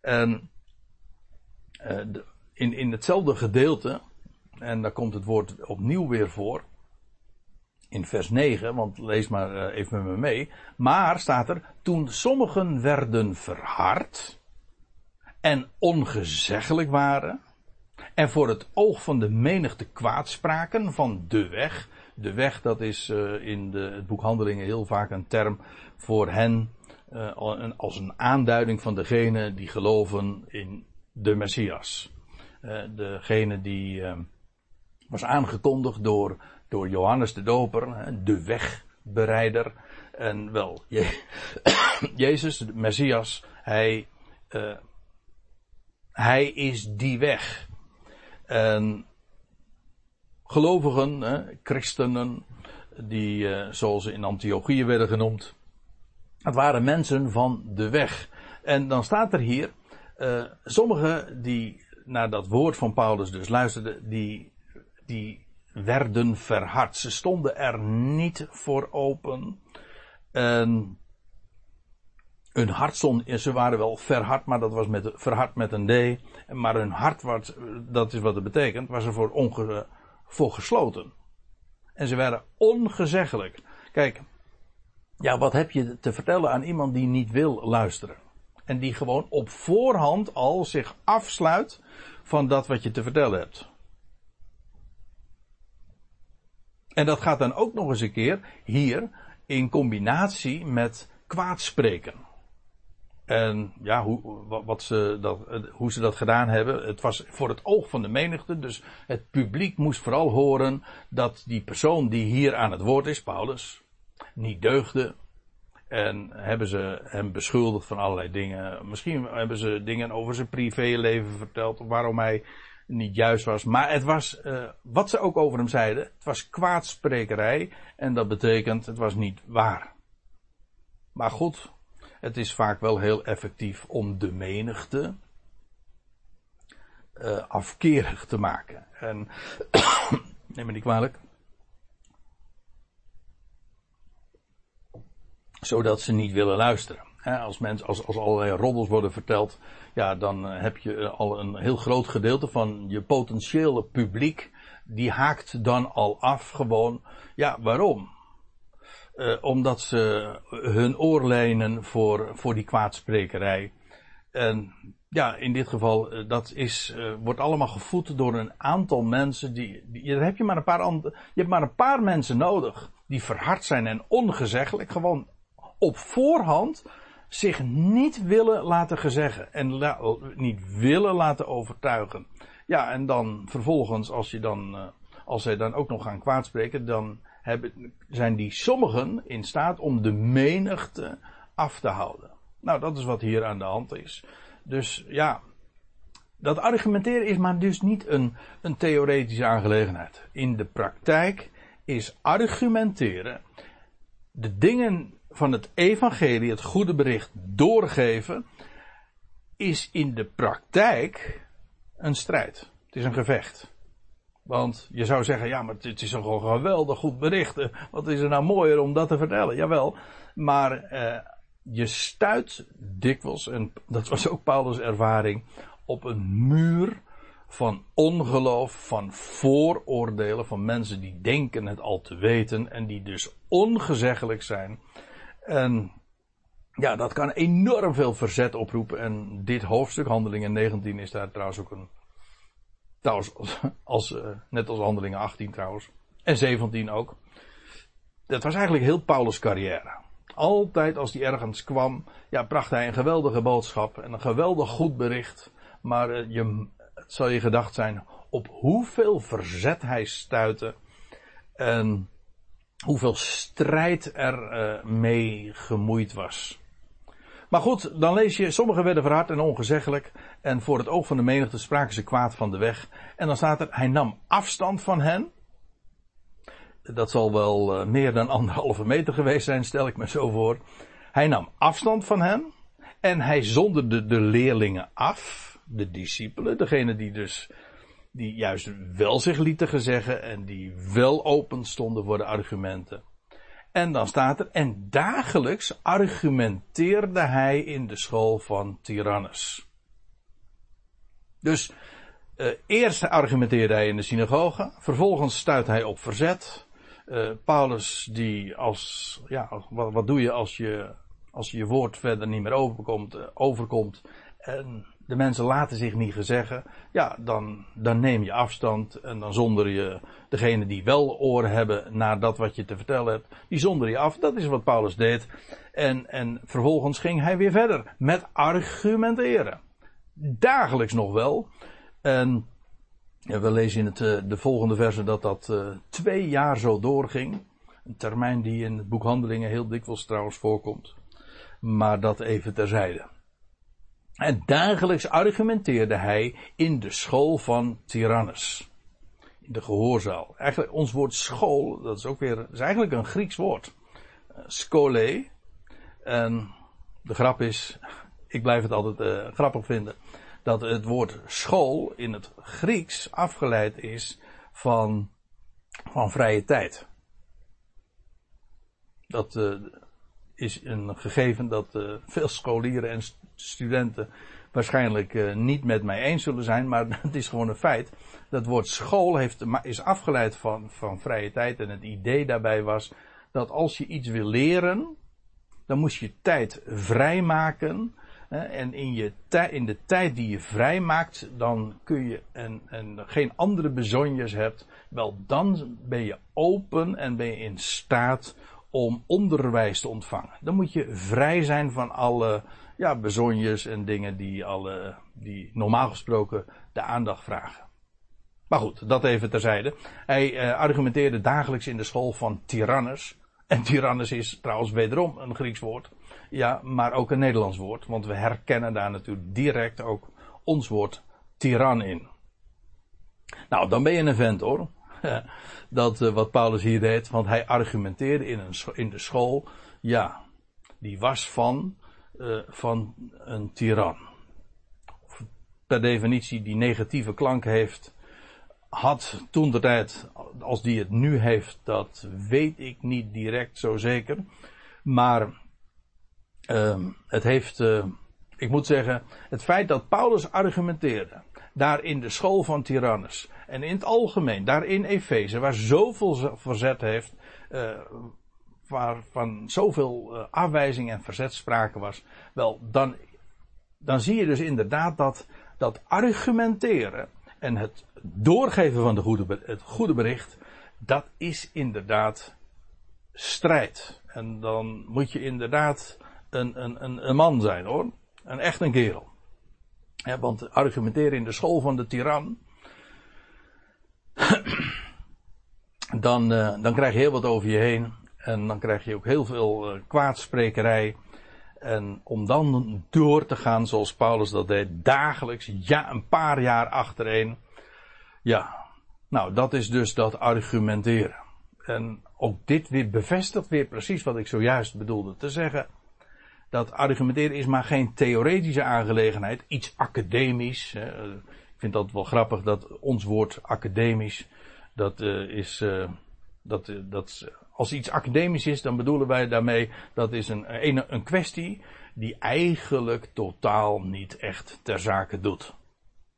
En, uh, in, in hetzelfde gedeelte, en daar komt het woord opnieuw weer voor. In vers 9, want lees maar uh, even met me mee. Maar staat er, toen sommigen werden verhard en ongezeggelijk waren, en voor het oog van de menigte kwaadspraken van de weg, de weg, dat is uh, in de, het boek Handelingen heel vaak een term voor hen uh, als een aanduiding van degene die geloven in de Messias. Degene die was aangekondigd door, door Johannes de Doper, de wegbereider. En wel, Je <coughs> Jezus, de Messias, hij, hij is die weg. En gelovigen, christenen, die zoals ze in Antiochië werden genoemd, het waren mensen van de weg. En dan staat er hier, uh, sommigen die naar dat woord van Paulus dus luisterden, die, die werden verhard. Ze stonden er niet voor open. En hun hart ze waren wel verhard, maar dat was met, verhard met een D. Maar hun hart, was, dat is wat het betekent, was er voor, onge, voor gesloten. En ze werden ongezeggelijk. Kijk, ja, wat heb je te vertellen aan iemand die niet wil luisteren? En die gewoon op voorhand al zich afsluit van dat wat je te vertellen hebt. En dat gaat dan ook nog eens een keer hier in combinatie met kwaadspreken. En ja, hoe, wat ze dat, hoe ze dat gedaan hebben. Het was voor het oog van de menigte. Dus het publiek moest vooral horen dat die persoon die hier aan het woord is, Paulus, niet deugde. En hebben ze hem beschuldigd van allerlei dingen. Misschien hebben ze dingen over zijn privéleven verteld. Waarom hij niet juist was. Maar het was, uh, wat ze ook over hem zeiden, het was kwaadsprekerij. En dat betekent, het was niet waar. Maar goed, het is vaak wel heel effectief om de menigte uh, afkerig te maken. En, <coughs> neem me niet kwalijk. Zodat ze niet willen luisteren. Als, mensen, als, als allerlei roddels worden verteld, ja, dan eh, heb je eh, al een heel groot gedeelte van je potentiële publiek, die haakt dan al af gewoon. Ja, waarom? Uh, omdat ze hun oor voor, voor die kwaadsprekerij. En ja, in dit geval, dat is, wordt allemaal gevoed door een aantal mensen die, die daar heb je maar een paar je hebt maar een paar mensen nodig die verhard zijn en ongezeggelijk, gewoon op voorhand zich niet willen laten gezeggen en niet willen laten overtuigen. Ja, en dan vervolgens, als je dan, uh, als zij dan ook nog gaan kwaadspreken, dan hebben, zijn die sommigen in staat om de menigte af te houden. Nou, dat is wat hier aan de hand is. Dus ja, dat argumenteren is maar dus niet een, een theoretische aangelegenheid. In de praktijk is argumenteren de dingen van het evangelie, het goede bericht, doorgeven, is in de praktijk een strijd. Het is een gevecht. Want je zou zeggen, ja, maar het is toch een geweldig goed bericht. Eh, wat is er nou mooier om dat te vertellen? Jawel, maar eh, je stuit dikwijls, en dat was ook Paulus' ervaring, op een muur van ongeloof, van vooroordelen, van mensen die denken het al te weten en die dus ongezeggelijk zijn. En ja, dat kan enorm veel verzet oproepen. En dit hoofdstuk, Handelingen 19, is daar trouwens ook een. Trouwens, als, uh, net als Handelingen 18 trouwens. En 17 ook. Dat was eigenlijk heel Paulus' carrière. Altijd als hij ergens kwam, ja, bracht hij een geweldige boodschap en een geweldig goed bericht. Maar uh, je, het zal je gedacht zijn op hoeveel verzet hij stuitte. En hoeveel strijd er uh, mee gemoeid was. Maar goed, dan lees je, sommigen werden verhard en ongezeggelijk. En voor het oog van de menigte spraken ze kwaad van de weg. En dan staat er, hij nam afstand van hen. Dat zal wel uh, meer dan anderhalve meter geweest zijn, stel ik me zo voor. Hij nam afstand van hen. En hij zonderde de leerlingen af. De discipelen, degene die dus die juist wel zich lieten gezeggen en die wel open stonden voor de argumenten. En dan staat er, en dagelijks argumenteerde hij in de school van Tyrannus. Dus uh, eerst argumenteerde hij in de synagoge, vervolgens stuit hij op verzet. Uh, Paulus die als, ja, wat, wat doe je als je, als je woord verder niet meer overkomt, uh, overkomt en de mensen laten zich niet gezeggen, ja, dan, dan neem je afstand en dan zonder je degene die wel oren hebben naar dat wat je te vertellen hebt, die zonder je af. Dat is wat Paulus deed. En, en vervolgens ging hij weer verder met argumenteren. Dagelijks nog wel. En ja, we lezen in het, eh, de volgende verse dat dat uh, twee jaar zo doorging. Een termijn die in het boek Handelingen heel dikwijls trouwens voorkomt. Maar dat even terzijde. En dagelijks argumenteerde hij in de school van Tyrannus. In de gehoorzaal. Eigenlijk, ons woord school, dat is ook weer, is eigenlijk een Grieks woord. Uh, skole. En de grap is, <laughs> ik blijf het altijd uh, grappig vinden, dat het woord school in het Grieks afgeleid is van, van vrije tijd. Dat uh, is een gegeven dat veel scholieren en studenten waarschijnlijk uh, niet met mij eens zullen zijn, maar <laughs> het is gewoon een feit. Dat woord school heeft, is afgeleid van, van vrije tijd en het idee daarbij was dat als je iets wil leren, dan moest je tijd vrijmaken En in, je in de tijd die je vrijmaakt, dan kun je en, en geen andere bezonjes hebt, wel dan ben je open en ben je in staat om onderwijs te ontvangen. Dan moet je vrij zijn van alle ja, bezonjes en dingen die, alle, die normaal gesproken de aandacht vragen. Maar goed, dat even terzijde. Hij uh, argumenteerde dagelijks in de school van Tyrannus. En Tyrannus is trouwens wederom een Grieks woord. Ja, maar ook een Nederlands woord. Want we herkennen daar natuurlijk direct ook ons woord tiran in. Nou, dan ben je een vent hoor. <laughs> Dat uh, wat Paulus hier deed. Want hij argumenteerde in, een, in de school. Ja, die was van, uh, van een tiran. Per definitie die negatieve klank heeft had toen de tijd, als die het nu heeft, dat weet ik niet direct zo zeker. Maar uh, het heeft, uh, ik moet zeggen, het feit dat Paulus argumenteerde, daar in de school van Tyrannus en in het algemeen, daar in Efeze, waar zoveel verzet heeft, uh, waarvan zoveel uh, afwijzing en verzet sprake was, wel, dan, dan zie je dus inderdaad dat, dat argumenteren en het doorgeven van de goede, het goede bericht, dat is inderdaad strijd. En dan moet je inderdaad een, een, een, een man zijn hoor. Een echt een kerel. Want argumenteren in de school van de tiran. <clears throat> dan, uh, dan krijg je heel wat over je heen. En dan krijg je ook heel veel uh, kwaadsprekerij. En om dan door te gaan zoals Paulus dat deed, dagelijks, ja, een paar jaar achtereen. Ja, nou, dat is dus dat argumenteren. En ook dit weer bevestigt weer precies wat ik zojuist bedoelde te zeggen. Dat argumenteren is maar geen theoretische aangelegenheid, iets academisch. Ik vind dat wel grappig dat ons woord academisch, dat uh, is, uh, dat, uh, dat, als iets academisch is, dan bedoelen wij daarmee, dat is een, een, een kwestie die eigenlijk totaal niet echt ter zake doet.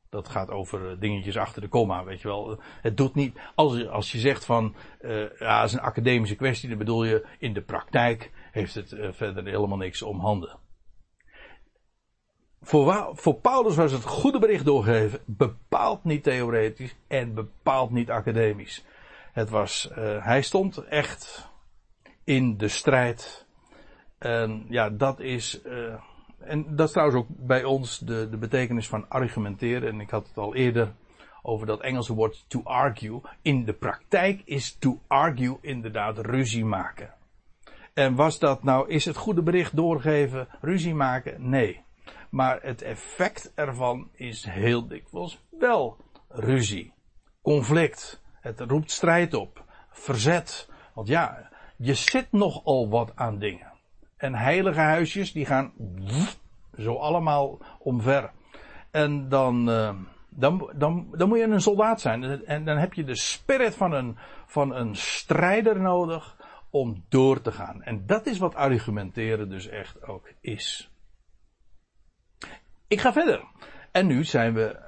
Dat gaat over dingetjes achter de komma, weet je wel. Het doet niet, als, als je zegt van, ja, het is een academische kwestie, dan bedoel je in de praktijk heeft het uh, verder helemaal niks om handen. Voor, voor Paulus was het goede bericht doorgegeven bepaald niet theoretisch en bepaald niet academisch. Het was, uh, hij stond echt in de strijd. En ja, dat is, uh, en dat is trouwens ook bij ons de, de betekenis van argumenteren. En ik had het al eerder over dat Engelse woord to argue. In de praktijk is to argue inderdaad ruzie maken. En was dat nou, is het goede bericht doorgeven, ruzie maken? Nee. Maar het effect ervan is heel dikwijls wel ruzie, conflict. Het roept strijd op, verzet. Want ja, je zit nogal wat aan dingen. En heilige huisjes die gaan zo allemaal omver. En dan, uh, dan, dan, dan moet je een soldaat zijn. En dan heb je de spirit van een, van een strijder nodig om door te gaan. En dat is wat argumenteren dus echt ook is. Ik ga verder. En nu zijn we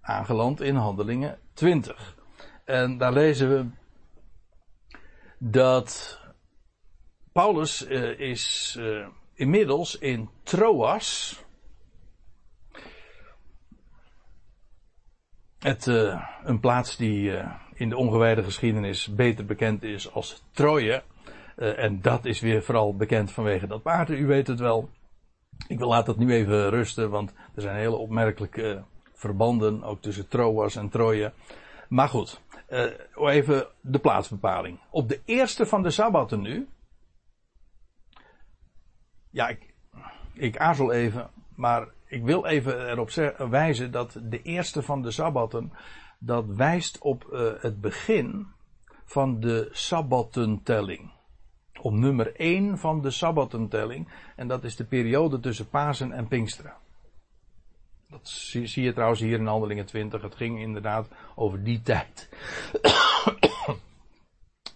aangeland in Handelingen 20. En daar lezen we dat Paulus uh, is uh, inmiddels in Troas. Het, uh, een plaats die in de ongewijde geschiedenis beter bekend is als Troje. En dat is weer vooral bekend vanwege dat paard. U weet het wel. Ik wil laat dat nu even rusten, want er zijn hele opmerkelijke verbanden ook tussen Troas en Troje. Maar goed, even de plaatsbepaling. Op de eerste van de Sabbaten nu, ja, ik, ik aarzel even, maar ik wil even erop wijzen dat de eerste van de sabbatten, dat wijst op het begin van de sabbattentelling. Op nummer 1 van de sabbattentelling. En dat is de periode tussen Pasen en Pinksteren. Dat zie, je trouwens hier in Handelingen 20. Het ging inderdaad over die tijd <coughs>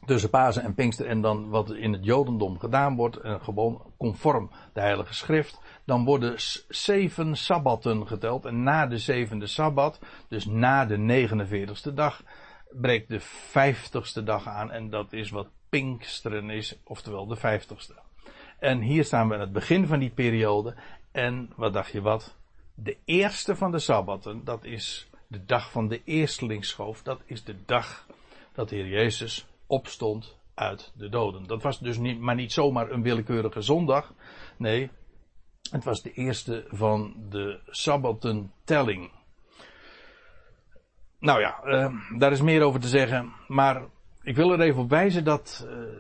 tussen Pasen en Pinkster en dan wat in het Jodendom gedaan wordt, gewoon conform de Heilige Schrift, dan worden zeven sabbatten geteld. En na de zevende sabbat, dus na de 49ste dag, breekt de vijftigste dag aan. En dat is wat Pinksteren is, oftewel de vijftigste. En hier staan we aan het begin van die periode. En wat dacht je wat? De eerste van de sabbatten, dat is de dag van de eerstelingsschoof. Dat is de dag dat de Heer Jezus opstond uit de doden. Dat was dus niet, maar niet zomaar een willekeurige zondag. Nee, het was de eerste van de sabbatentelling. Nou ja, uh, daar is meer over te zeggen. Maar ik wil er even op wijzen dat uh,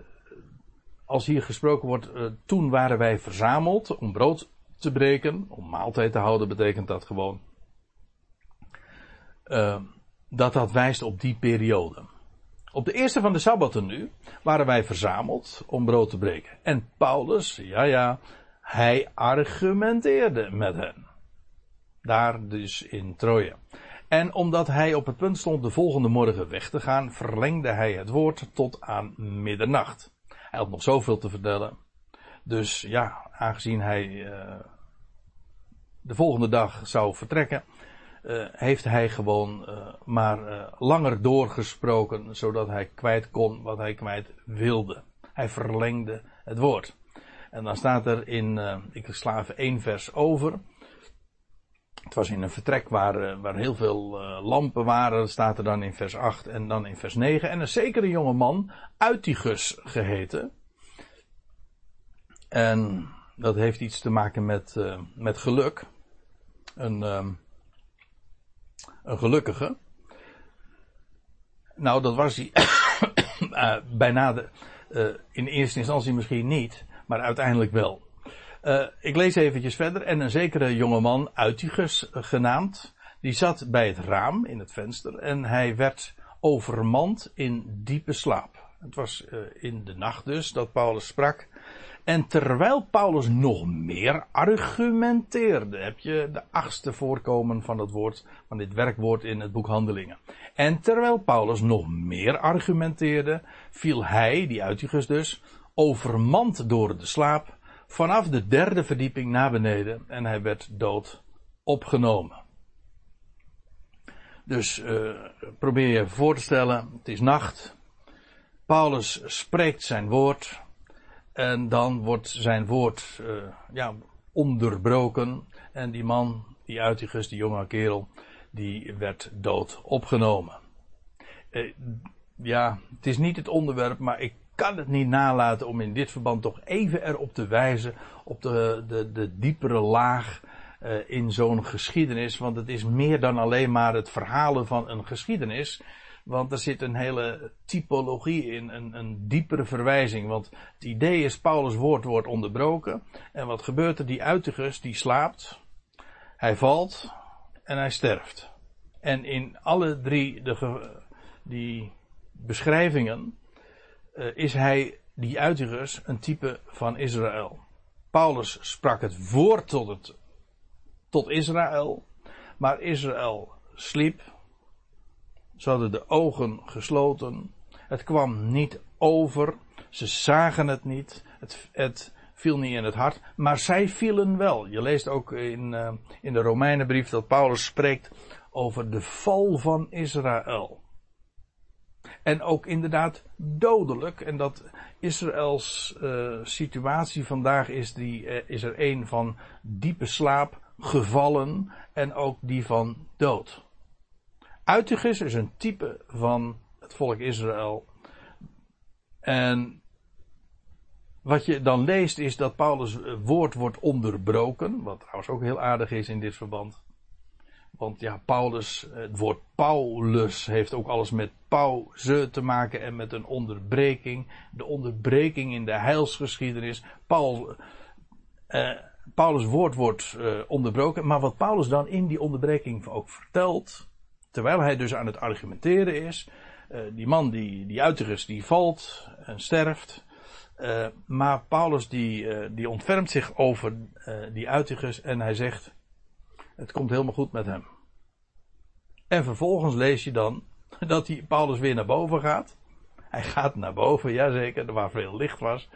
als hier gesproken wordt, uh, toen waren wij verzameld om brood te breken, om maaltijd te houden betekent dat gewoon. dat dat wijst op die periode. Op de eerste van de Sabbaten nu waren wij verzameld om brood te breken. En Paulus, ja ja, hij argumenteerde met hen. Daar dus in Troje. En omdat hij op het punt stond de volgende morgen weg te gaan, verlengde hij het woord tot aan middernacht. Hij had nog zoveel te vertellen. Dus ja, aangezien hij uh, de volgende dag zou vertrekken, uh, heeft hij gewoon uh, maar langer doorgesproken, zodat hij kwijt kon wat hij kwijt wilde. Hij verlengde het woord. En dan staat er in, ik sla één vers over. Het was in een vertrek waar, eh, waar heel veel uh, lampen waren, staat er dan in vers 8 en dan in vers 9. En een zekere jonge man, Uitigus geheten. En dat heeft iets te maken met, uh, met geluk. Een, um, een gelukkige. Nou, dat was hij <coughs> bijna de, in eerste instantie misschien niet, maar uiteindelijk wel. Uh, ik lees eventjes verder. En een zekere jongeman, Uitigus genaamd, die zat bij het raam in het venster en hij werd overmand in diepe slaap. Het was uh, in de nacht dus dat Paulus sprak. En terwijl Paulus nog meer argumenteerde, heb je de achtste voorkomen van het woord, van dit werkwoord in het boek Handelingen. En terwijl Paulus nog meer argumenteerde, viel hij, die Uitigus dus, overmand door de slaap vanaf de derde verdieping naar beneden en hij werd dood opgenomen. Dus uh, probeer je voor te stellen, het is nacht. Paulus spreekt zijn woord en dan wordt zijn woord uh, ja, onderbroken en die man, die Uitigus, die jonge kerel, die werd dood opgenomen. Uh, ja, het is niet het onderwerp, maar ik kan het niet nalaten om in dit verband toch even erop te wijzen op de, de, de diepere laag uh, in zo'n geschiedenis. Want het is meer dan alleen maar het verhalen van een geschiedenis. Want er zit een hele typologie in, een, een diepere verwijzing. Want het idee is, Paulus' woord wordt onderbroken. En wat gebeurt er? Die uitigus, die slaapt. Hij valt en hij sterft. En in alle drie de, die beschrijvingen is hij, die uitigers, een type van Israël. Paulus sprak het woord tot, het, tot Israël, maar Israël sliep. Ze hadden de ogen gesloten. Het kwam niet over. Ze zagen het niet. Het, het viel niet in het hart. Maar zij vielen wel. Je leest ook in, uh, in de Romeinenbrief dat Paulus spreekt over de val van Israël. En ook inderdaad dodelijk. En dat Israëls uh, situatie vandaag is, die, uh, is er een van diepe slaap, gevallen en ook die van dood. Uitigus is een type van het volk Israël. En wat je dan leest is dat Paulus' woord wordt onderbroken, wat trouwens ook heel aardig is in dit verband. Want ja, Paulus, het woord Paulus heeft ook alles met pauze te maken en met een onderbreking. De onderbreking in de heilsgeschiedenis. Paul, eh, Paulus' woord wordt eh, onderbroken. Maar wat Paulus dan in die onderbreking ook vertelt. Terwijl hij dus aan het argumenteren is. Eh, die man, die, die die valt en sterft. Maar Paulus die, die ontfermt zich over die uiterus en hij zegt: het komt helemaal goed met hem. En vervolgens lees je dan dat die Paulus weer naar boven gaat. Hij gaat naar boven, jazeker, waar veel licht was.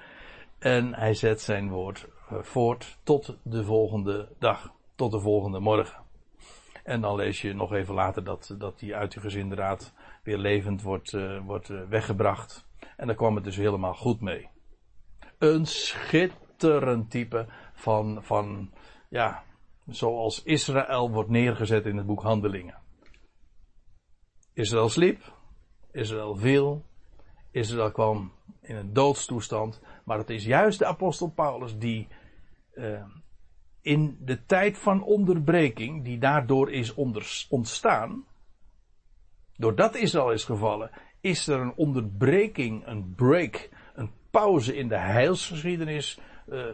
En hij zet zijn woord eh, voort tot de volgende dag, tot de volgende morgen. En dan lees je nog even later dat, dat die uitigers inderdaad weer levend wordt, uh, wordt uh, weggebracht. En daar kwam het dus helemaal goed mee. Een schitterend type van, van ja, zoals Israël wordt neergezet in het boek Handelingen. Israël sliep, Israël viel, Israël kwam in een doodstoestand, maar het is juist de apostel Paulus die uh, in de tijd van onderbreking, die daardoor is ontstaan, doordat Israël is gevallen, is er een onderbreking, een break, een pauze in de heilsgeschiedenis uh,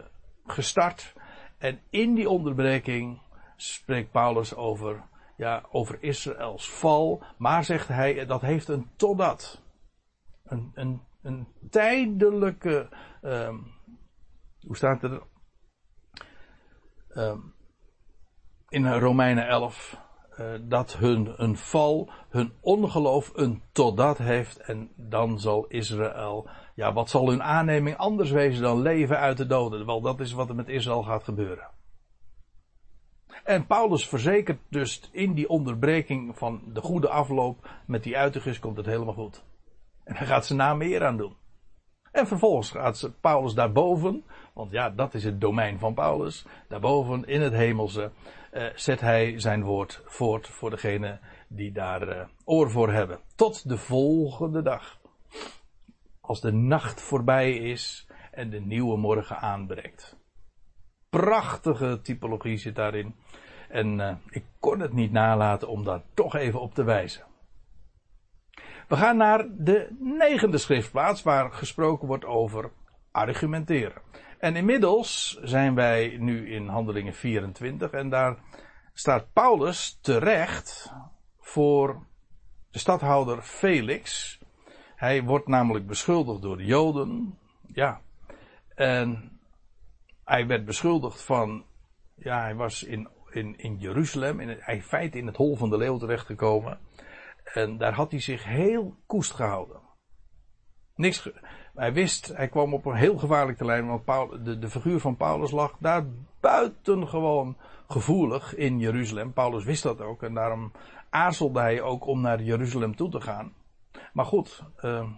gestart. En in die onderbreking spreekt Paulus over, ja, over Israëls val, maar zegt hij, dat heeft een totdat. Een, een, een tijdelijke, um, hoe staat het er? Um, in Romeinen 11, uh, dat hun een val, hun ongeloof een totdat heeft en dan zal Israël, ja wat zal hun aanneming anders wezen dan leven uit de doden? Wel dat is wat er met Israël gaat gebeuren. En Paulus verzekert dus in die onderbreking van de goede afloop met die uitigers komt het helemaal goed. En hij gaat zijn naam meer aan doen. En vervolgens gaat Paulus daarboven, want ja, dat is het domein van Paulus. Daarboven in het hemelse uh, zet hij zijn woord voort voor degene die daar uh, oor voor hebben. Tot de volgende dag. Als de nacht voorbij is en de nieuwe morgen aanbreekt. Prachtige typologie zit daarin. En uh, ik kon het niet nalaten om daar toch even op te wijzen. We gaan naar de negende schriftplaats waar gesproken wordt over argumenteren. En inmiddels zijn wij nu in Handelingen 24 en daar staat Paulus terecht voor de stadhouder Felix. Hij wordt namelijk beschuldigd door de Joden. Ja. En hij werd beschuldigd van. Ja, hij was in, in, in Jeruzalem, in, in feite in het hol van de leeuw terechtgekomen. En daar had hij zich heel koest gehouden. Niks, hij wist, hij kwam op een heel gevaarlijk terrein, want de, de figuur van Paulus lag daar buitengewoon gevoelig in Jeruzalem. Paulus wist dat ook en daarom aarzelde hij ook om naar Jeruzalem toe te gaan. Maar goed, eh,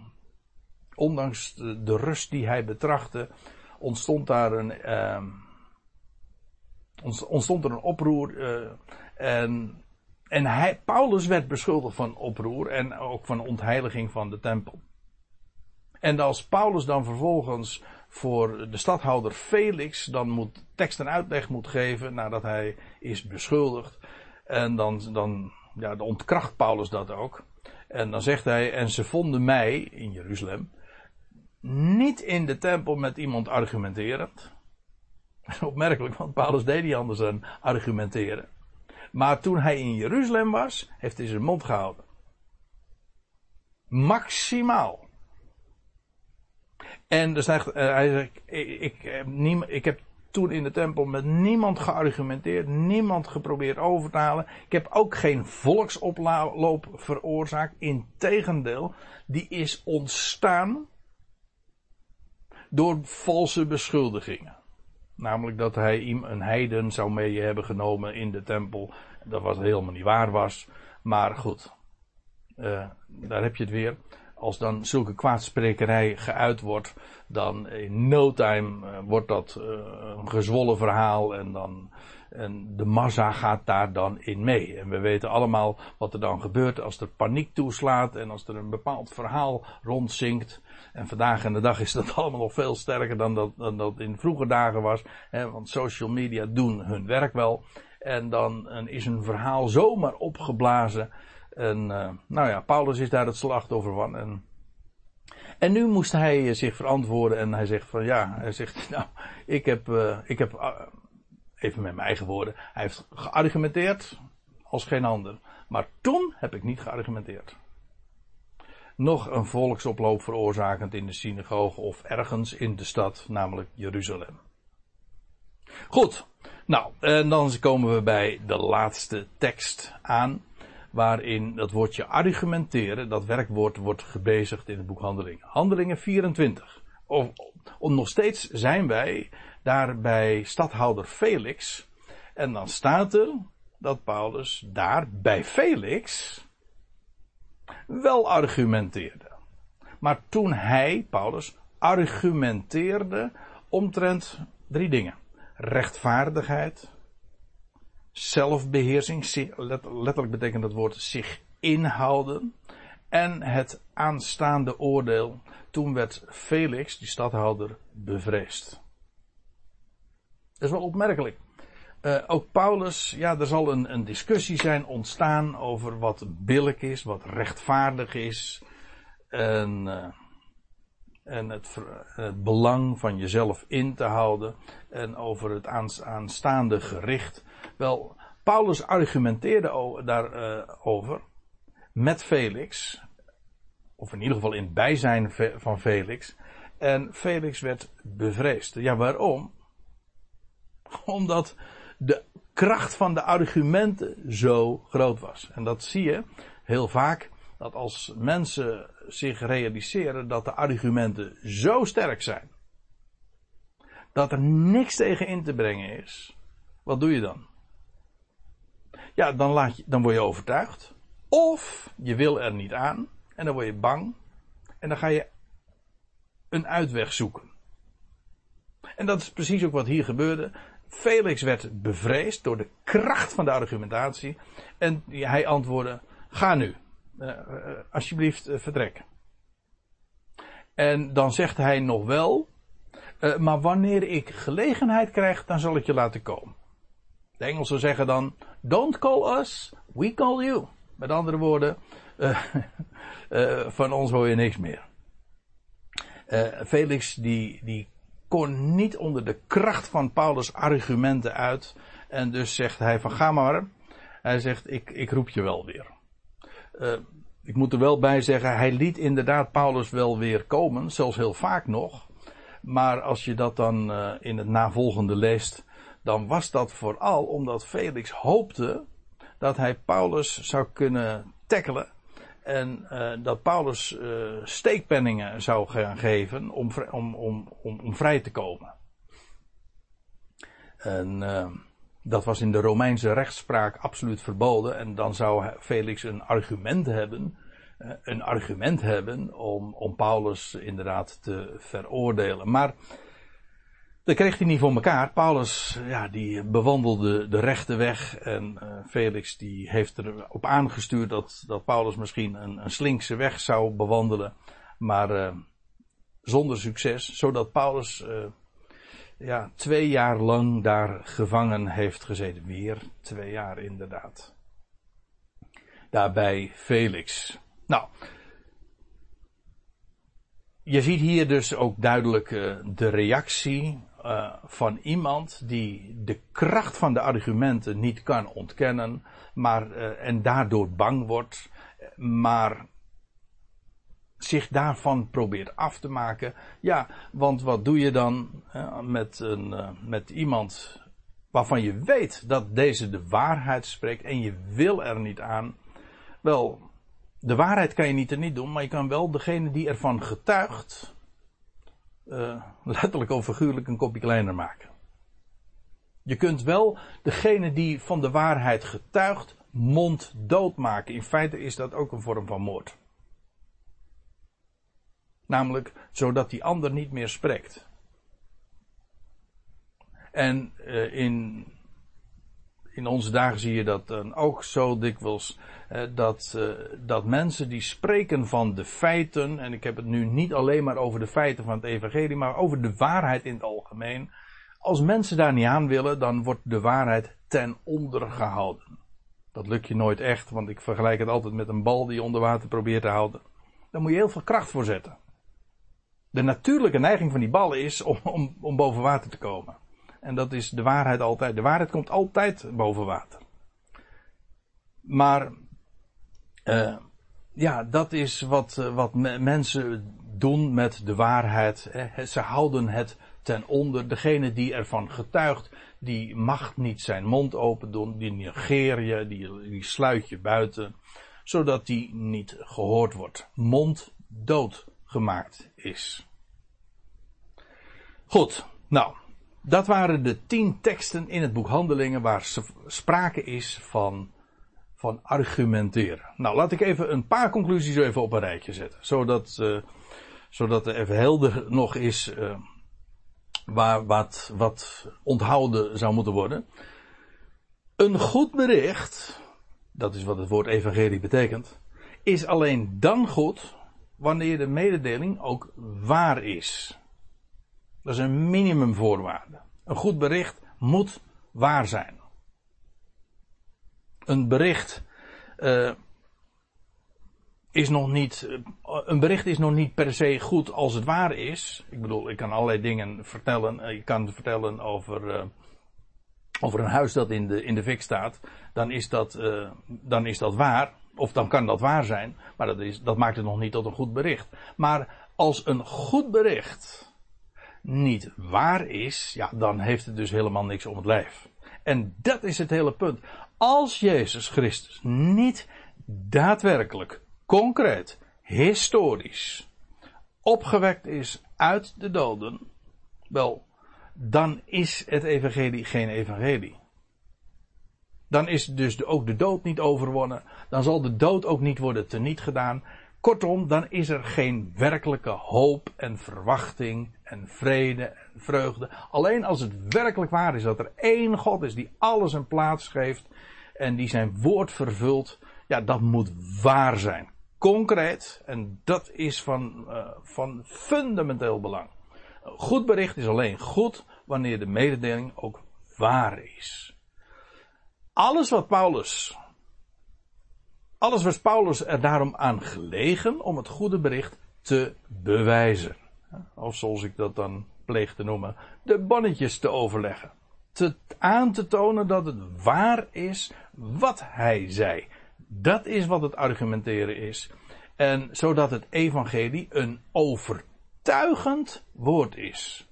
ondanks de, rust die hij betrachtte, ontstond daar een, eh, ontstond er een oproer. Uh, en en Paulus werd beschuldigd van oproer en ook van ontheiliging van de tempel. En als Paulus dan vervolgens voor de stadhouder Felix dan moet tekst en uitleg moet geven nadat hij is beschuldigd. En dan, dan, ja, dan ontkracht Paulus dat ook. En dan zegt hij, en ze vonden mij in Jeruzalem niet in de tempel met iemand argumenterend. <laughs> Opmerkelijk, want Paulus deed niet anders dan argumenteren. Maar toen hij in Jeruzalem was, heeft hij zijn mond gehouden. Maximaal. En dus hij, hij zegt, ik, ik, ik heb toen in de tempel met niemand geargumenteerd, niemand geprobeerd over te halen. Ik heb ook geen volksoploop veroorzaakt. Integendeel, die is ontstaan door valse beschuldigingen. Namelijk dat hij een heiden zou mee hebben genomen in de tempel. Dat was helemaal niet waar was. Maar goed, uh, daar heb je het weer. Als dan zulke kwaadsprekerij geuit wordt, dan in no time uh, wordt dat uh, een gezwollen verhaal en dan en de massa gaat daar dan in mee. En we weten allemaal wat er dan gebeurt als er paniek toeslaat en als er een bepaald verhaal rondzinkt. En vandaag in de dag is dat <laughs> allemaal nog veel sterker dan dat, dan dat in vroege dagen was. Hè, want social media doen hun werk wel. En dan is een verhaal zomaar opgeblazen. En uh, nou ja, Paulus is daar het slachtoffer van. En, en nu moest hij zich verantwoorden en hij zegt van ja, hij zegt <laughs> nou, ik heb, uh, ik heb uh, even met mijn eigen woorden, hij heeft geargumenteerd als geen ander. Maar toen heb ik niet geargumenteerd nog een volksoploop veroorzakend in de synagoge of ergens in de stad, namelijk Jeruzalem. Goed, nou, en dan komen we bij de laatste tekst aan, waarin dat woordje argumenteren, dat werkwoord wordt gebezigd in het boek Handelingen. Handelingen 24. Of, nog steeds zijn wij daar bij stadhouder Felix, en dan staat er dat Paulus daar bij Felix wel argumenteerde. Maar toen hij, Paulus, argumenteerde omtrent drie dingen: rechtvaardigheid, zelfbeheersing, letterlijk betekent dat woord zich inhouden, en het aanstaande oordeel. Toen werd Felix, die stadhouder, bevreesd. Dat is wel opmerkelijk. Uh, ook Paulus, ja, er zal een, een discussie zijn ontstaan over wat billig is, wat rechtvaardig is. En, uh, en het, het, belang van jezelf in te houden. En over het aanstaande gericht. Wel, Paulus argumenteerde daarover uh, met Felix. Of in ieder geval in het bijzijn van Felix. En Felix werd bevreesd. Ja, waarom? <laughs> Omdat de kracht van de argumenten zo groot was. En dat zie je heel vaak. Dat als mensen zich realiseren dat de argumenten zo sterk zijn. Dat er niks tegen in te brengen is. Wat doe je dan? Ja, dan, laat je, dan word je overtuigd. Of je wil er niet aan. En dan word je bang. En dan ga je een uitweg zoeken. En dat is precies ook wat hier gebeurde. Felix werd bevreesd door de kracht van de argumentatie. En hij antwoordde: Ga nu. Uh, uh, alsjeblieft, uh, vertrek. En dan zegt hij nog wel: Maar wanneer ik gelegenheid krijg, dan zal ik je laten komen. De Engelsen zeggen dan: Don't call us, we call you. Met andere woorden, <laughs> van ons hoor je niks meer. Felix die, die kon niet onder de kracht van Paulus' argumenten uit. En dus zegt hij van ga maar. Hij zegt ik, ik roep je wel weer. Ik moet er wel bij zeggen, hij liet inderdaad Paulus wel weer komen, zelfs heel vaak nog. Maar als je dat dan in het navolgende leest, dan was dat vooral omdat Felix hoopte dat hij Paulus zou kunnen tackelen en uh, dat Paulus uh, steekpenningen zou gaan geven om, om, om, om, vrij te komen. En uh, dat was in de Romeinse rechtspraak absoluut verboden. En dan zou Felix een argument hebben. een argument hebben om, om Paulus inderdaad te veroordelen. Maar dat kreeg hij niet voor elkaar. Paulus, ja, die bewandelde de rechte weg. En uh, Felix, die heeft erop aangestuurd dat, dat Paulus misschien een, een slinkse weg zou bewandelen. Maar uh, zonder succes. Zodat Paulus, uh, ja, twee jaar lang daar gevangen heeft gezeten. Weer twee jaar inderdaad. Daarbij Felix. Nou, je ziet hier dus ook duidelijk de reactie uh, van iemand die de kracht van de argumenten niet kan ontkennen, maar, uh, en daardoor bang wordt, maar zich daarvan probeert af te maken. Ja, want wat doe je dan uh, met, een, met iemand waarvan je weet dat deze de waarheid spreekt en je wil er niet aan? Wel, de waarheid kan je niet er niet doen, maar je kan wel degene die ervan getuigt, uh, letterlijk of figuurlijk een kopje kleiner maken. Je kunt wel degene die van de waarheid getuigt, mond dood maken. In feite is dat ook een vorm van moord. Namelijk zodat die ander niet meer spreekt. En uh, in in onze dagen zie je dat dan ook zo dikwijls. Eh, dat, eh, dat mensen die spreken van de feiten. En ik heb het nu niet alleen maar over de feiten van het Evangelie. Maar over de waarheid in het algemeen. Als mensen daar niet aan willen, dan wordt de waarheid ten onder gehouden. Dat lukt je nooit echt, want ik vergelijk het altijd met een bal die onder water probeert te houden. Daar moet je heel veel kracht voor zetten. De natuurlijke neiging van die ballen is om, om, om boven water te komen. En dat is de waarheid altijd. De waarheid komt altijd boven water. Maar uh, ja, dat is wat, uh, wat me mensen doen met de waarheid. Hè. Ze houden het ten onder. Degene die ervan getuigt, die mag niet zijn mond open doen. Die negeer je, die, die sluit je buiten. Zodat die niet gehoord wordt. Mond dood gemaakt is. Goed, nou. Dat waren de tien teksten in het boek Handelingen waar sprake is van, van argumenteren. Nou, laat ik even een paar conclusies even op een rijtje zetten. Zodat, uh, zodat er even helder nog is uh, waar, wat, wat onthouden zou moeten worden. Een goed bericht, dat is wat het woord evangelie betekent, is alleen dan goed wanneer de mededeling ook waar is. Dat is een minimumvoorwaarde. Een goed bericht moet waar zijn. Een bericht uh, is nog niet. Uh, een bericht is nog niet per se goed als het waar is. Ik bedoel, ik kan allerlei dingen vertellen. Uh, ik kan vertellen over. over een huis dat in de, in de fik staat. Dan is dat, dan is dat waar. Of dan kan dat waar zijn. Maar dat, is, dat maakt het nog niet tot een goed bericht. Maar als een goed bericht niet waar is, ja, dan heeft het dus helemaal niks om het lijf. En dat is het hele punt. Als Jezus Christus niet daadwerkelijk, concreet, historisch opgewekt is uit de doden, wel, dan is het evangelie geen evangelie. Dan is dus ook de dood niet overwonnen. Dan zal de dood ook niet worden teniet gedaan. Kortom, dan is er geen werkelijke hoop en verwachting en vrede en vreugde. Alleen als het werkelijk waar is dat er één God is die alles een plaats geeft en die zijn woord vervult, ja, dat moet waar zijn. Concreet, en dat is van, uh, van fundamenteel belang. Goed bericht is alleen goed wanneer de mededeling ook waar is. Alles wat Paulus alles was Paulus er daarom aan gelegen om het goede bericht te bewijzen. Of zoals ik dat dan pleeg te noemen, de bonnetjes te overleggen. Te, aan te tonen dat het waar is wat hij zei. Dat is wat het argumenteren is. En zodat het evangelie een overtuigend woord is.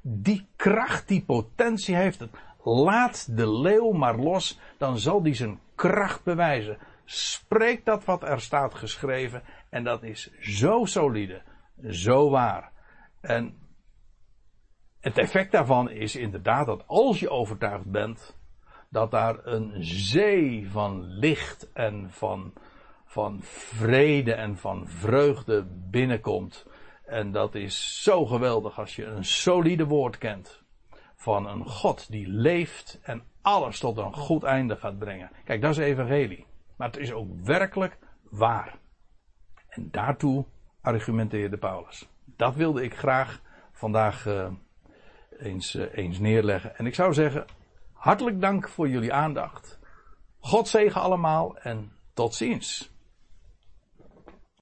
Die kracht, die potentie heeft het. Laat de leeuw maar los, dan zal die zijn kracht bewijzen. Spreek dat wat er staat geschreven. En dat is zo solide, zo waar. En het effect daarvan is inderdaad dat als je overtuigd bent, dat daar een zee van licht en van, van vrede en van vreugde binnenkomt. En dat is zo geweldig als je een solide woord kent van een God die leeft en alles tot een goed einde gaat brengen. Kijk, dat is evangelie. Maar het is ook werkelijk waar. En daartoe argumenteerde Paulus. Dat wilde ik graag vandaag uh, eens, uh, eens neerleggen. En ik zou zeggen, hartelijk dank voor jullie aandacht. God zegen allemaal en tot ziens.